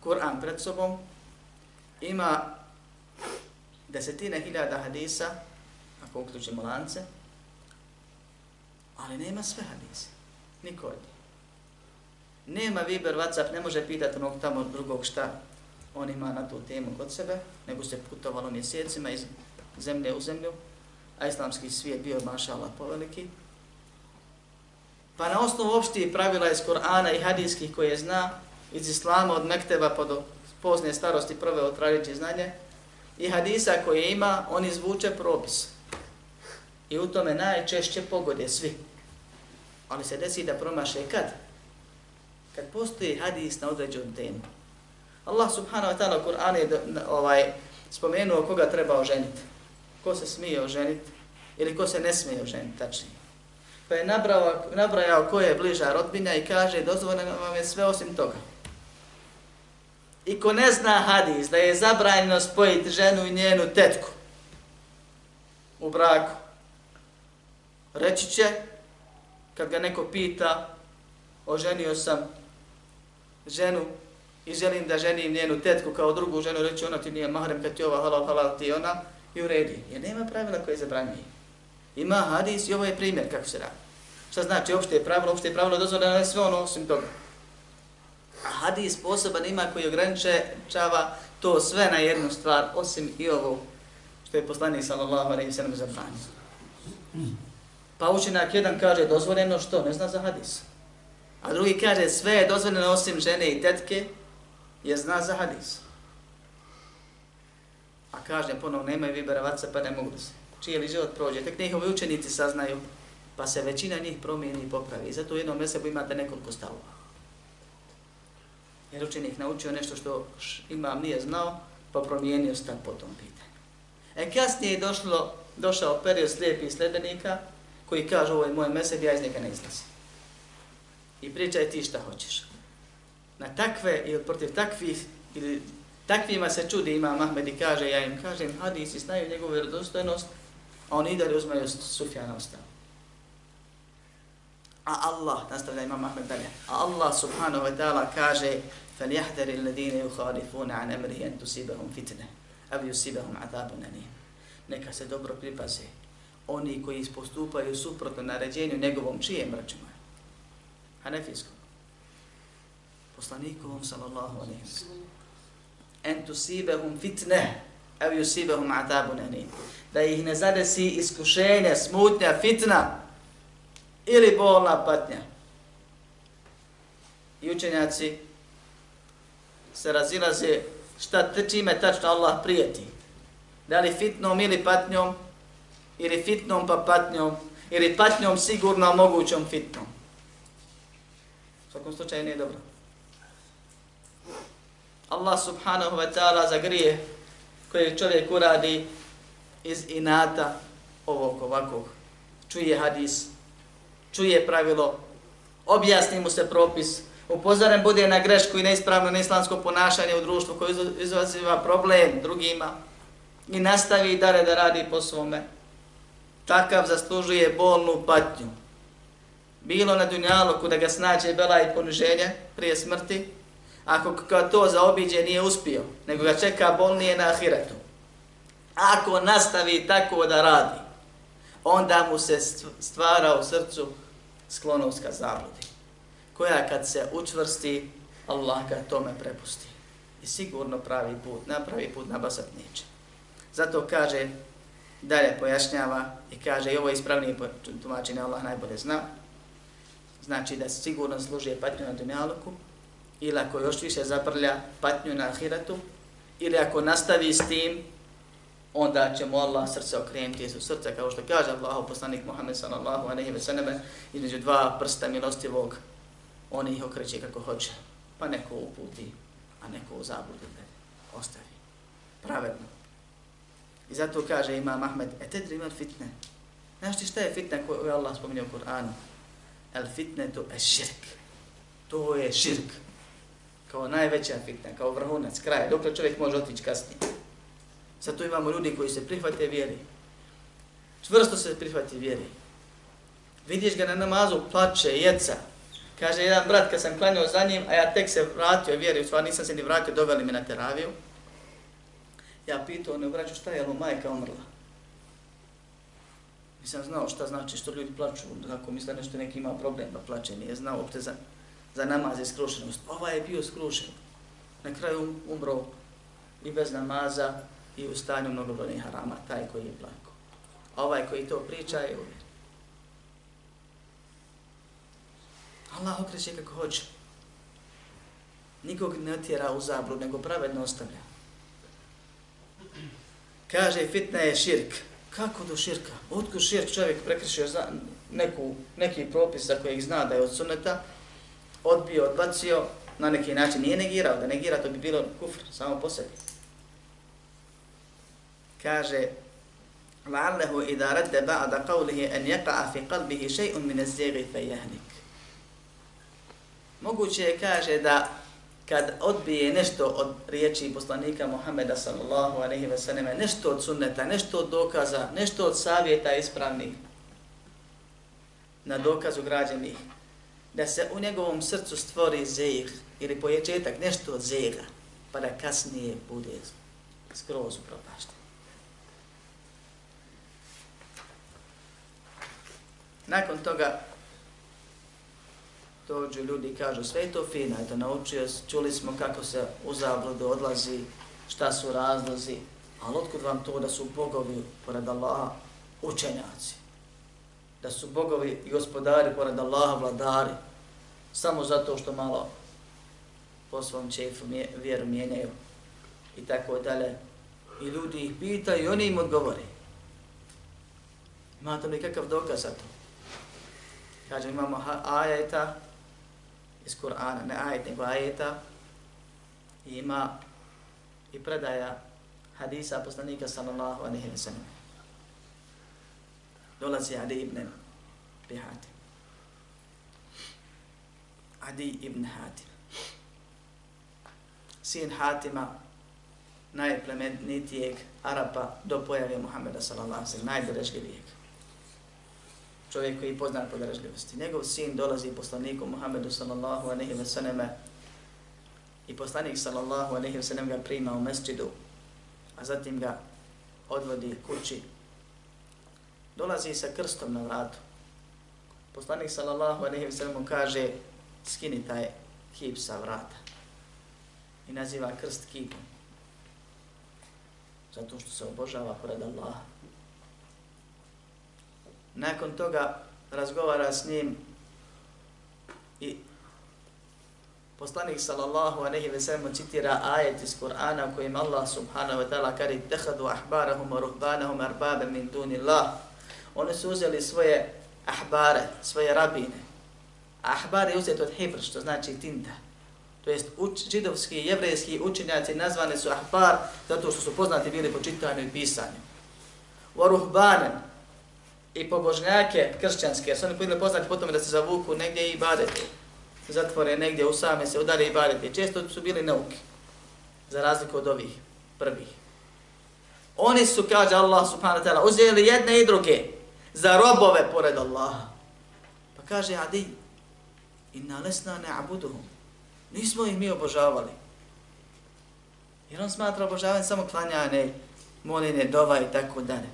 Speaker 1: Kur'an pred sobom, ima desetine hiljada hadisa, ako uključimo lance, ali nema sve hadise. Niko od njih. Nema Viber, Whatsapp, ne može pitati onog tamo drugog šta on ima na tu temu kod sebe, nego se putovalo mjesecima iz zemlje u zemlju, a islamski svijet bio mašala poveliki. Pa na osnovu opštih pravila iz Korana i hadijskih koje zna, iz Islama od Mekteba pa do pozne starosti proveo tražići znanje, i hadisa koje ima, on izvuče propis. I u tome najčešće pogode svi. Ali se desi da promaše kad? Kad postoji hadis na određenu temu. Allah subhanahu wa ta'ala u Kur'anu je ovaj, spomenuo koga treba oženiti. Ko se smije oženiti ili ko se ne smije oženiti, tačnije. Pa je nabrao, nabrajao ko je bliža rodbina i kaže dozvoljeno vam je sve osim toga. I ko ne zna hadis da je zabranjeno spojiti ženu i njenu tetku u braku, reći će, kad ga neko pita, oženio sam ženu i želim da ženim njenu tetku kao drugu ženu, reći ona ti nije mahrem kad ti ova halal, halal ti ona, i uredi. Jer nema pravila koje zabranjuje. Ima hadis i ovo je primjer kako se radi. Šta znači opšte je pravilo, opšte je pravilo dozvoljeno sve ono osim toga. A hadis poseban ima koji ograničava to sve na jednu stvar, osim i ovo što je poslanik sallallahu alaihi sallam zabranio. Pa učinak jedan kaže dozvoljeno što, ne zna za hadis. A drugi kaže sve je dozvoljeno osim žene i tetke, je zna za hadis. A kaže ponovno nemaju viberavaca pa ne mogu da se čijeli život prođe. Tek njihovi učenici saznaju pa se većina njih promijeni i popravi. Zato u jednom mesebu imate nekoliko stavova. Jer učenik naučio nešto što imam nije znao, pa promijenio stav po tom pitanju. E kasnije je došlo, došao period slijepih sljedenika koji kaže ovo je moj meseb, ja iz njega ne izlazim. I pričaj ti šta hoćeš. Na takve ili protiv takvih ili takvima se čudi ima Mahmed i kaže, ja im kažem, hadisi znaju njegovu vjerodostojnost, a oni i dalje uzmaju Sufjana ostavu. A Allah, nastavlja ima Mahmed dalje, a Allah subhanahu wa ta'ala kaže فَلْيَحْدَرِ الَّذِينَ يُخَالِفُونَ عَنْ أَمْرِهِ أَنْ تُسِيبَهُمْ فِتْنَ أَوْ يُسِيبَهُمْ عَذَابٌ أَلِيمٌ Neka se dobro pripaze. Oni koji postupaju suprotno naređenju njegovom čijem računom. Hanefijskom. Poslanikovom sallallahu alaihi wa sallam. en tusibehum fitne, ev yusibahum atabu nanim. Da ih ne zadesi iskušenje, smutnja, fitna ili bolna patnja. I učenjaci se razilaze šta čime tačno Allah prijeti. Da li fitnom ili patnjom, ili fitnom pa patnjom, ili patnjom sigurno mogućom fitnom. U svakom slučaju nije dobro. Allah subhanahu wa ta'ala za grije koje čovjek uradi iz inata ovog ovakvog. Čuje hadis, čuje pravilo, objasni mu se propis, upozoren bude na grešku i neispravno neislamsko ponašanje u društvu koje izaziva problem drugima i nastavi dalje da radi po svome, takav zaslužuje bolnu patnju. Bilo na dunjalu da ga snađe bela i poniženje prije smrti, ako ga to zaobiđe nije uspio, nego ga čeka bolnije na ahiretu. Ako nastavi tako da radi, onda mu se stvara u srcu sklonovska zabludi, koja kad se učvrsti, Allah ga tome prepusti. I sigurno pravi put, na pravi put nabasat neće. Zato kaže, dalje pojašnjava i kaže, i ovo je ispravnije tumačenje, Allah najbolje zna, znači da sigurno služi patnju na dunjaluku, ili ako još više zaprlja patnju na ahiratu, ili ako nastavi s tim, onda će mu Allah srce okrenuti iz srca, kao što kaže Allah, poslanik Muhammed sallallahu alejhi ve sallame, između dva prsta milostivog, on ih okreće kako hoće, pa neko uputi, a neko u zabludu da ostavi. Pravedno. I zato kaže Imam Ahmed, e te fitne. Znaš ti šta je fitna koju je Allah spominio u Kur'anu? El fitne to je širk. To je širk. Kao najveća fitna, kao vrhunac, kraj, dok čovjek može otići kasnije. Zato imamo ljudi koji se prihvate vjeri. Čvrsto se prihvati vjeri. Vidiš ga na namazu, plače, jeca. Kaže, jedan brat, kad sam klanio za njim, a ja tek se vratio, vjeri, u stvari nisam se ni vratio, doveli me na teraviju. Ja pitao ono vraću šta je, jel majka umrla? Nisam znao šta znači, što ljudi plaču, kako misle nešto neki ima problem da plače, nije znao opte za, namaz i skrušenost. Ova je bio skrušen. Na kraju umro i bez namaza i u stanju mnogobrojnih harama, taj koji je blanko. A ovaj koji to priča je uvjer. Allah okreće kako hoće. Nikog ne tjera u zabru, nego pravedno ostavlja. Kaže, fitna je širk. Kako do širka? Otko širk čovjek prekrišio za neku, neki propis za kojeg zna da je od suneta, odbio, odbacio, na neki način nije negirao, da negira to bi bilo kufr samo po sebi. Kaže, لعله إذا رد بعد قوله أن يقع في قلبه شيء من الزيغ فيهلك Moguće je, kaže, da kad odbije nešto od riječi poslanika Muhammeda sallallahu alaihi ve selleme, nešto od sunneta, nešto od dokaza, nešto od savjeta ispravnih, na dokazu građenih, da se u njegovom srcu stvori zeh ili poječetak, nešto od zega, pa da kasnije bude skroz upropašten. Nakon toga dođu ljudi i kažu sve je to fino, eto naučio, čuli smo kako se u zabludu odlazi, šta su razlozi, ali otkud vam to da su bogovi pored Allaha učenjaci? Da su bogovi i gospodari pored Allaha vladari, samo zato što malo po svom čefu vjeru mijenjaju i tako dalje. I ljudi ih pitaju i oni im odgovore. Imate li kakav dokaz za to? Kaže, imamo ajeta iz Kur'ana, ne ajet, nego ajeta, i ima i predaja hadisa poslanika sallallahu alaihi wa sallam. Dolazi Ali ibn Bihatim. Adi ibn Hatim. Sin Hatima, najplemenitijeg Arapa do pojave Muhammeda sallallahu alaihi wa sallam, najdorežljivijeg čovjek koji poznan po dražljivosti. Njegov sin dolazi poslaniku Muhammedu sallallahu aleyhi ve sallame i poslanik sallallahu aleyhi ve sallam ga prima u mesčidu, a zatim ga odvodi kući. Dolazi sa krstom na vratu. Poslanik sallallahu aleyhi ve sallam kaže skini taj kip sa vrata i naziva krst kipom. Zato što se obožava pored Allaha. Nakon toga razgovara s njim i poslanik sallallahu alejhi ve sellem citira ajet iz Kur'ana kojim Allah subhanahu wa ta'ala kaže tehadu ahbarahum wa ruhbanahum arbaban min dunillah. Oni su uzeli svoje ahbare svoje rabine ahbar je uzet od hibr što znači tinta to jest uč, židovski i jevrejski učenjaci nazvani su ahbar zato što su poznati bili po čitanju i pisanju Waruhbanen i pobožnjake kršćanske, jer su oni bili poznati potom da se zavuku negdje i badete, zatvore negdje u same se udare i badete. Često su bili nauki, za razliku od ovih prvih. Oni su, kaže Allah subhanahu wa ta'ala, uzeli jedne i druge za robove pored Allaha. Pa kaže Adi, inna lesna ne. Nismo ih mi obožavali. Jer on smatra obožavanje samo klanjane, moline, dova i tako dalje.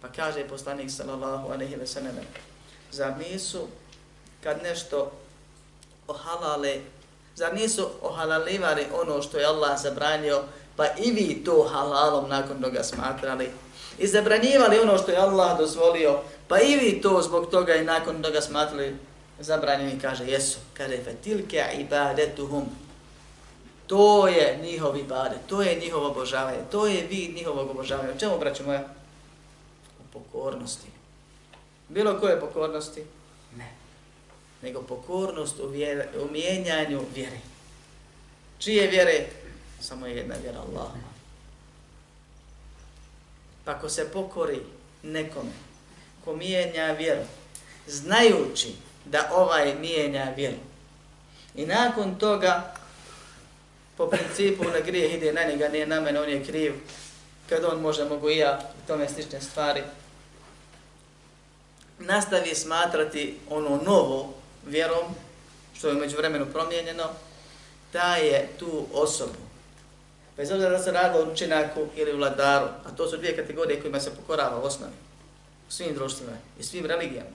Speaker 1: Pa kaže poslanik sallallahu alejhi ve sellem: Zar nisu kad nešto ohalale, zar nisu ohalalivali ono što je Allah zabranio, pa i vi to halalom nakon toga smatrali? I zabranjivali ono što je Allah dozvolio, pa i vi to zbog toga i nakon toga smatrali zabranjeni, kaže, jesu. Kaže, fetilke ibadetuhum. To je njihov ibadet, to je njihovo obožavanje, to je vid njihovog obožavanja. O čemu, braću moja? pokornosti. Bilo koje pokornosti? Ne. Nego pokornost u, vjer, u mijenjanju vjere. Čije vjere? Samo je jedna vjera Allah. Pa ko se pokori nekome, ko mijenja vjeru, znajući da ovaj mijenja vjeru, i nakon toga, po principu na grijeh ide na njega, nije na mene, on je kriv, kad on može, mogu i ja, tome slične stvari, nastavi smatrati ono novo vjerom, što je među vremenu promijenjeno, da je tu osobu, bez obzira da se radilo o učinaku ili vladaru, a to su dvije kategorije kojima se pokorava u osnovi, u svim društvima i svim religijama,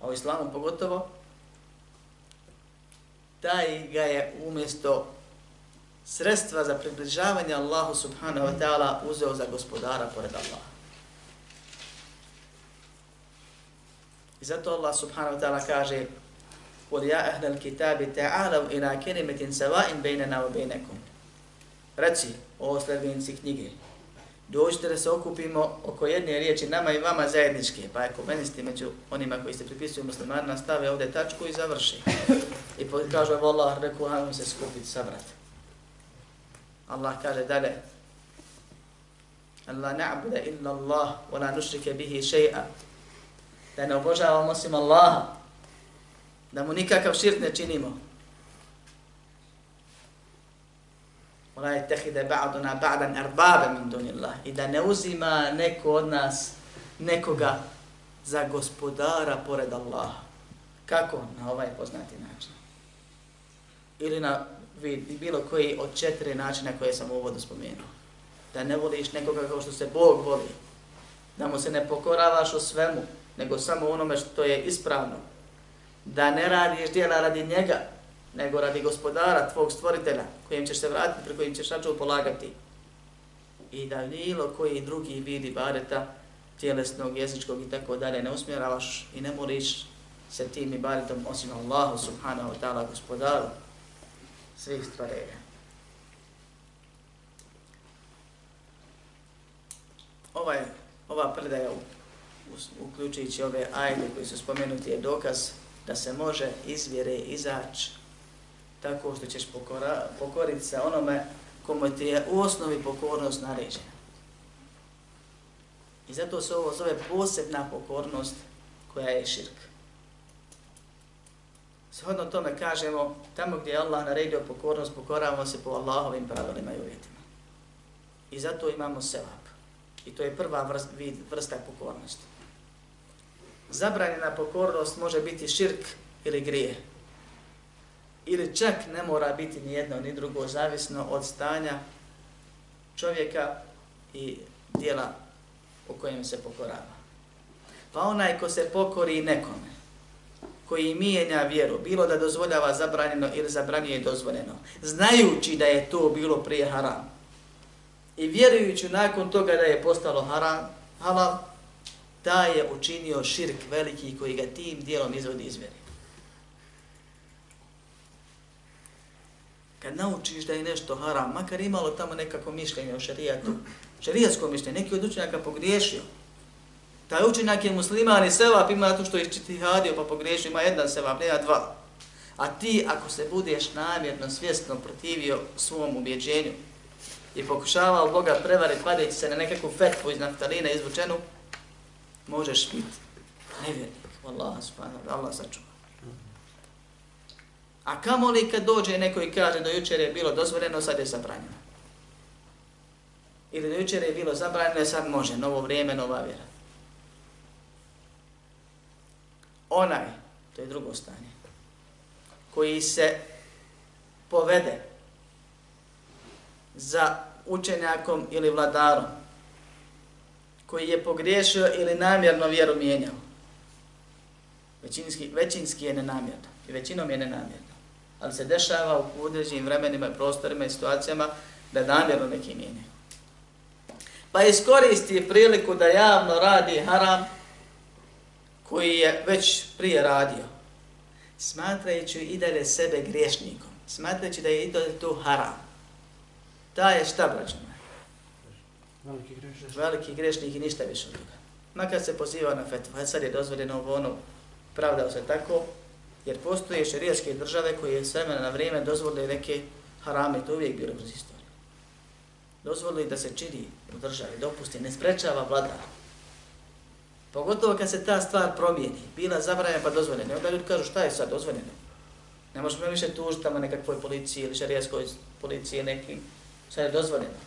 Speaker 1: a u islamu pogotovo, taj ga je umjesto sredstva za približavanje Allahu subhanahu wa ta'ala uzeo za gospodara pored Allaha. I zato Allah subhanahu wa ta'ala kaže قُلْ يَا أَهْلَ الْكِتَابِ تَعَالَوْ إِلَى كَلِمَةٍ سَوَاءٍ بَيْنَنَا وَبَيْنَكُمْ Reci, o sljedbenici knjige, dođite da se okupimo oko jedne riječi nama i vama zajedničke, pa ako menisti među onima koji se pripisuju muslimanima, stave ovdje tačku i završi. I kažu, evo Allah, reku, hajmo se skupiti, sabrati. Allah kaže dalje, Allah na'buda illa Allah, wa la nushrike bihi še'a, da ne obožavamo osim Allaha, da mu nikakav širt ne činimo. Ola je tehide ba'duna ba'dan erbabe min dunillah. I da ne uzima neko od nas nekoga za gospodara pored Allaha. Kako? Na ovaj poznati način. Ili na bilo koji od četiri načina koje sam u uvodu spomenuo. Da ne voliš nekoga kao što se Bog voli. Da mu se ne pokoravaš u svemu nego samo onome što je ispravno. Da ne radiš dijela radi njega, nego radi gospodara, tvog stvoritelja, kojim ćeš se vratiti, pre kojim ćeš račun polagati. I da bilo koji drugi vidi bareta, tjelesnog, jezičkog i tako dalje, ne usmjeravaš i ne moriš se tim i baretom osim Allahu subhanahu wa ta'ala gospodaru svih stvarenja. Ovaj, ova predaja uključujući ove ajde koji su spomenuti, je dokaz da se može iz vjere izaći tako što ćeš pokora, pokoriti se onome komu ti je u osnovi pokornost naređena. I zato se ovo zove posebna pokornost koja je širk. Shodno tome kažemo, tamo gdje je Allah naredio pokornost, pokoravamo se po Allahovim pravilima i uvjetima. I zato imamo sevap. I to je prva vrst, vid, vrsta pokornosti zabranjena pokornost može biti širk ili grije. Ili čak ne mora biti ni jedno ni drugo, zavisno od stanja čovjeka i dijela u kojem se pokorava. Pa onaj ko se pokori nekome, koji mijenja vjeru, bilo da dozvoljava zabranjeno ili zabranije dozvoljeno, znajući da je to bilo prije haram, i vjerujući nakon toga da je postalo haram, halal, ta je učinio širk veliki koji ga tim dijelom izvodi iz vjeri. Kad naučiš da je nešto haram, makar imalo tamo nekako mišljenje o šarijatu, šarijatsko mišljenje, neki od učenjaka pogriješio, taj učenjak je musliman i sevap ima to što je čitihadio pa pogriješio, ima jedan sevap, nema dva. A ti ako se budeš namjerno, svjesno protivio svom ubjeđenju i pokušavao Boga prevariti, padajući se na nekakvu fetvu iz naftalina izvučenu, možeš biti nevjernik. Allah subhanahu Allah sačuva. A kamo li kad dođe neko i kaže da jučer je bilo dozvoljeno, sad je zabranjeno. Ili da jučer je bilo zabranjeno, sad može, novo vrijeme, nova vjera. Onaj, to je drugo stanje, koji se povede za učenjakom ili vladarom, koji je pogriješio ili namjerno vjeru mijenjao. Većinski, većinski je nenamjerno i većinom je nenamjerno. Ali se dešava u određenim vremenima, prostorima i situacijama da namjerno neki mijenjaju. Pa iskoristi priliku da javno radi haram koji je već prije radio, smatrajući i dalje sebe griješnikom, smatrajući da je i dalje to haram. Ta je šta, braćano? Veliki grešnik. Veliki grešnik i ništa više od toga. Makar se poziva na fetvu, a sad je dozvoljeno ovo ono, pravdao se tako, jer postoje šerijaške države koje je sve na vrijeme dozvolili neke harame, to uvijek bilo kroz istoriju. Dozvolili da se čini u državi, dopusti, ne sprečava vladar. Pogotovo kad se ta stvar promijeni, bila zabranjena pa dozvoljena. Onda ljudi kažu šta je sad dozvoljeno? Ne možemo više tužiti tamo nekakvoj policiji ili šarijaskoj policiji nekim, sad je dozvoljeno.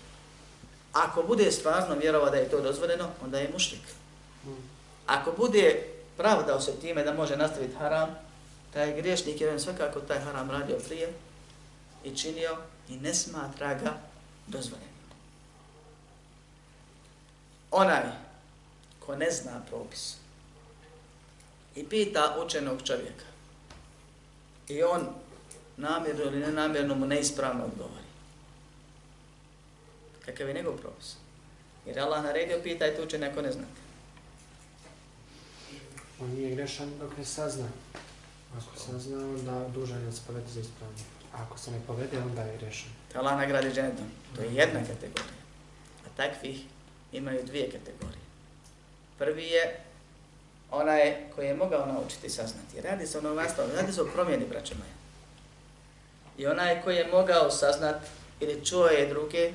Speaker 1: Ako bude stvarno vjerova da je to dozvoljeno, onda je mušrik. Ako bude pravdao se time da može nastaviti haram, Taj griješnik je svakako taj haram radio prije i činio i ne smatra ga dozvoljenim. Onaj ko ne zna propis i pita učenog čovjeka i on namjerno ili nenamjerno mu neispravno odgovori. Kakav je njegov propis? Jer Allah naredio pitajte učenje ako ne znate.
Speaker 2: On nije grešan dok ne sazna. Ako sazna, onda dužan je da se povede za ispravno. A ako se ne povede, onda je rešen.
Speaker 1: Allah nagradi dženetom. To je jedna kategorija. A takvih imaju dvije kategorije. Prvi je onaj koji je mogao naučiti saznati. Radi se o novastavu, radi se o promjeni, braće moje. I onaj koji je mogao saznat ili čuo je druge,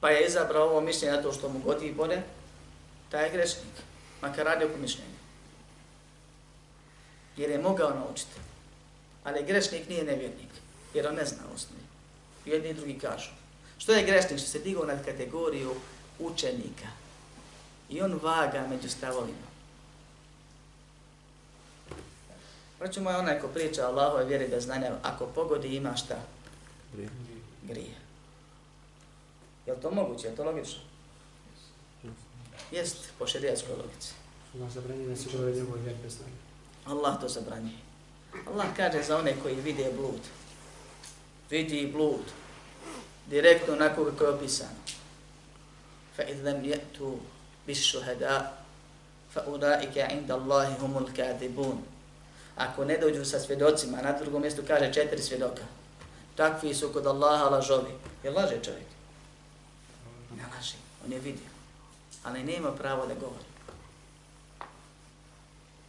Speaker 1: pa je izabrao ovo mišljenje na to što mu godi i bode, taj je grešnik, makar radi oko mišljenja. Jer je mogao naučiti. Ali grešnik nije nevjernik, jer on ne zna osnovi. Jedni i drugi kažu. Što je grešnik? Što se digao na kategoriju učenika. I on vaga među stavovima. Praću moj onaj ko priča Allahove vjeri da znanja, ako pogodi ima šta? Grije. Grije. Je li to moguće? Je to logično? Jest, po šerijatskoj logici.
Speaker 2: Allah zabranje da se govori njegov vjer bez znanja.
Speaker 1: Allah to zabranje. Allah kaže za one koji vide blud. Vidi blud. Direktno onako kako je opisano. Fa idh jetu yatu bis shuhada fa ulaike inda Allahi humul kadibun. Ako ne dođu sa svjedocima, na drugom mjestu kaže četiri svjedoka. Takvi su kod Allaha lažovi. Je laže čovjek? Ne laže. On je vidio. Ali nema pravo da govori.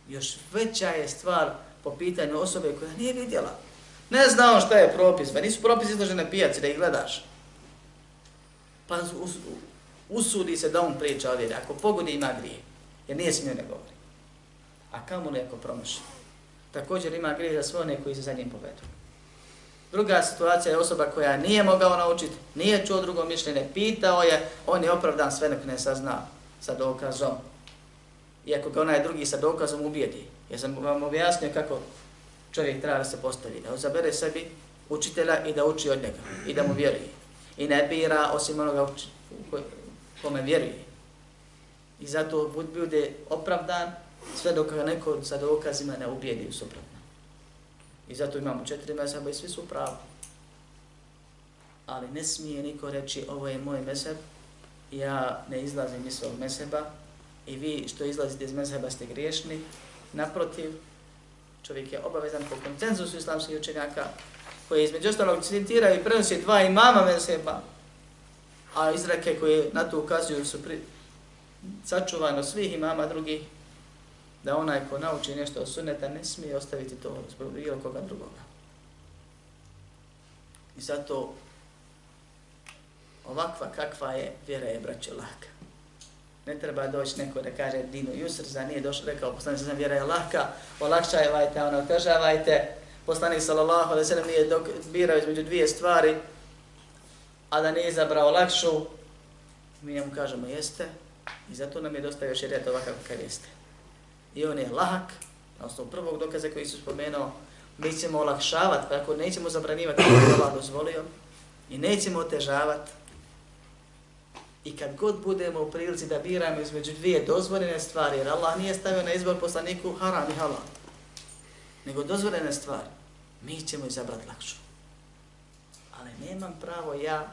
Speaker 1: Još veća je stvar po pitanju osobe koja nije vidjela. Ne zna on šta je propis. Pa nisu propisi izložene na pijaci da ih gledaš. Pa usudi se da on priča o vjeri. Ako pogodi ima grije. Jer nije smio ne govori. A kamo li ako promaši? Također ima grije za sve one koji se za njim povedu. Druga situacija je osoba koja nije mogao naučiti, nije čuo drugo mišljenje, pitao je, on je opravdan sve nek ne sazna sa dokazom. Iako ga onaj drugi sa dokazom ubijedi. Ja sam vam objasnio kako čovjek treba da se postavi. Da uzabere sebi učitelja i da uči od njega. I da mu vjeruje. I ne bira osim onoga kome vjeruje. I zato bude opravdan sve dok ga neko sa dokazima ne ubijedi u suprotno. I zato imamo četiri meseba i svi su pravi. Ali ne smije niko reći ovo je moj meseb, ja ne izlazim iz svog meseba i vi što izlazite iz mezheba ste griješni. Naprotiv, čovjek je obavezan po koncenzusu islamskih učenjaka koji između ostalog citiraju i prenosi dva imama mezheba, a izrake koje na to ukazuju su pri... sačuvano svih imama drugih, da onaj ko nauči nešto od sunneta ne smije ostaviti to zbog bilo koga drugoga. I zato ovakva kakva je, vjera je braće laka. Ne treba doći neko da kaže Dino Jusr, za nije došao, rekao, poslanik sam vjera je lahka, olakšajvajte, ono, otežavajte. Poslanik sallallahu alaihi sallam nije dok, birao između dvije stvari, a da nije izabrao lakšu, mi njemu kažemo jeste, i zato nam je dostavio šerijat ovakav kakav jeste i on je lahak, na osnovu prvog dokaza koji su spomenuo, mi ćemo olakšavati, pa ako nećemo zabranivati, kako je Allah dozvolio, i nećemo otežavati, I kad god budemo u prilici da biramo između dvije dozvoljene stvari, jer Allah nije stavio na izbor poslaniku haram i halal, nego dozvoljene stvari, mi ćemo izabrati lakšu. Ali nemam pravo ja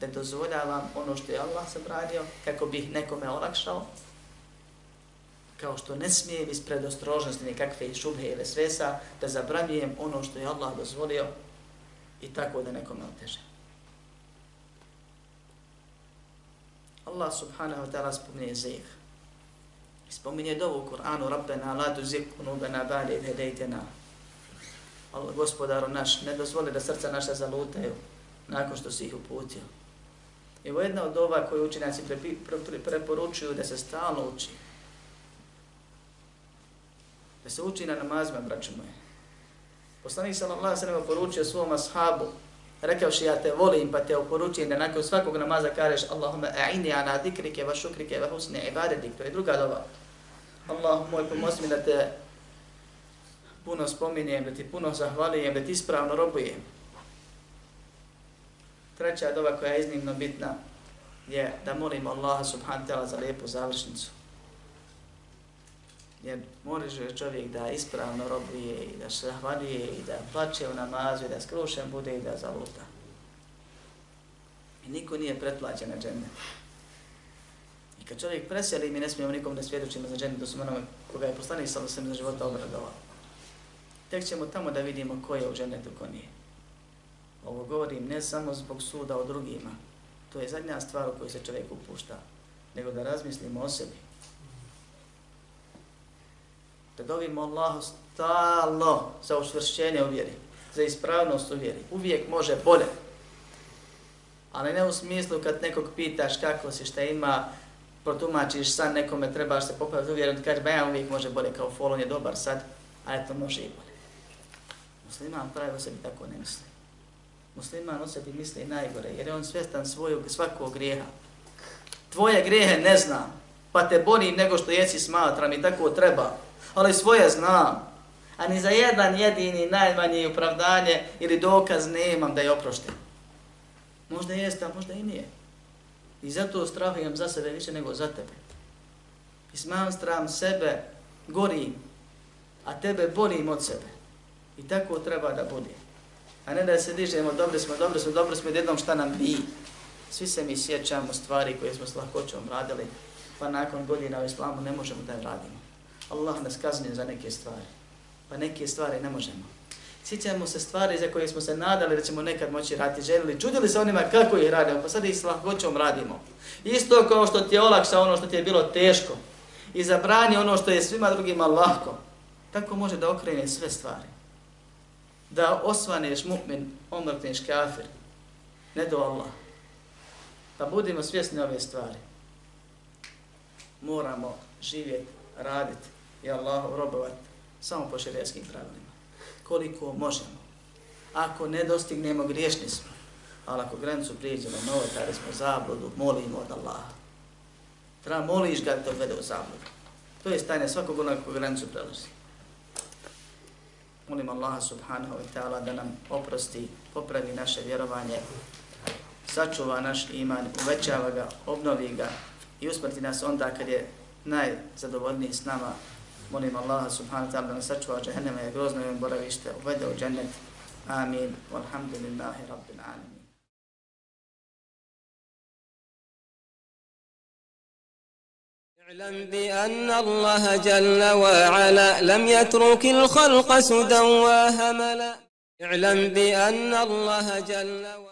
Speaker 1: da dozvoljavam ono što je Allah zabranio kako bih nekome olakšao, kao što ne smijem iz predostrožnosti nekakve šubhe ili svesa, da zabranjujem ono što je Allah dozvolio i tako da nekome otežem. Allah subhanahu wa ta'ala spominje zeh. Spominje dovu u Kur'anu, Rabbena la tuzik kunubena ba'de hedejtena. Allah, gospodaru naš, ne dozvoli da srca naša zalutaju nakon što si ih uputio. I ovo jedna od ova koju učenjaci preporučuju da se stalno uči da se uči na namazima, braćo moje. Poslanik sallallahu alejhi ve sellem poručio svom ashabu, rekavši ja te volim pa te oporučujem da nakon svakog namaza kažeš Allahumma a'ini ala zikrike wa shukrike wa husni ibadetik. To je druga dova. Allah moj pomozi mi da te puno spominjem, da ti puno zahvalijem, da ti ispravno robujem. Treća dova koja je iznimno bitna je da molimo Allaha subhanahu ta'ala za lijepu završnicu. Jer je čovjek da ispravno robuje i da se i da plaće u namazu i da skrušen bude i da zaluta. I niko nije pretplaćen na džene. I kad čovjek preseli, mi ne smijemo nikom da svjedočimo za džene, to su onome koga je poslanik sa sam za života obradovao. Tek ćemo tamo da vidimo ko je u dženetu, ko nije. Ovo govorim ne samo zbog suda o drugima, to je zadnja stvar u kojoj se čovjek upušta, nego da razmislimo o sebi. Da dobimo Allahu stalno za učvršćenje u vjeri, za ispravnost u vjeri. Uvijek može bolje. Ali ne u smislu kad nekog pitaš kako si, šta ima, protumačiš san nekome, trebaš se popraviti u vjeru, on kaže, ba e, ja uvijek može bolje, kao folon je dobar sad, a eto može i bolje. Musliman pravi o sebi tako ne misli. Musliman o sebi misli najgore, jer je on svjestan svojog, svakog grijeha. Tvoje grijehe ne znam, pa te boli nego što jesi smatram i tako treba. Ali svoje znam, a ni za jedan jedini najmanji opravdanje ili dokaz nemam da je oprošten. Možda jeste, a možda i nije. I zato strahujem za sebe više nego za tebe. I smatram sebe gorim, a tebe bolim od sebe. I tako treba da bude. A ne da se dižemo, dobri smo, dobri smo, dobri smo, jednom šta nam bi. Svi se mi sjećamo stvari koje smo s lahkoćom radili, pa nakon godina u islamu ne možemo da radimo. Allah nas kazni za neke stvari, pa neke stvari ne možemo. Sjećamo se stvari za koje smo se nadali da ćemo nekad moći raditi, želili, čudili se onima kako ih radimo, pa sad ih s lahkoćom radimo. Isto kao što ti je olakša ono što ti je bilo teško i zabrani ono što je svima drugima lahko, tako može da okrene sve stvari da osvaneš mu'min, omrkneš kafir. Ne do Allah. Pa budimo svjesni ove stvari. Moramo živjeti, raditi i Allahu robovat samo po šerijskim pravilima. Koliko možemo. Ako ne dostignemo, griješni smo. Ali ako granicu prijeđemo, novotari smo zabludu, molimo od Allaha. Treba moliš ga da vede u zabludu. To je stanje svakog onoga ko granicu prelazi. Molim Allaha subhanahu wa ta'ala da nam oprosti, popravi naše vjerovanje, sačuva naš iman, uvećava ga, obnovi ga i usmrti nas onda kad je najzadovoljniji s nama. Molim Allaha subhanahu wa ta'ala da nas sačuva džahennema i grozno im boravište, uvede u džennet. Amin. Walhamdulillahi rabbil alamin.
Speaker 3: اعلم بأن الله جل وعلا لم يترك الخلق سدى وهملا اعلم بأن الله جل وعلا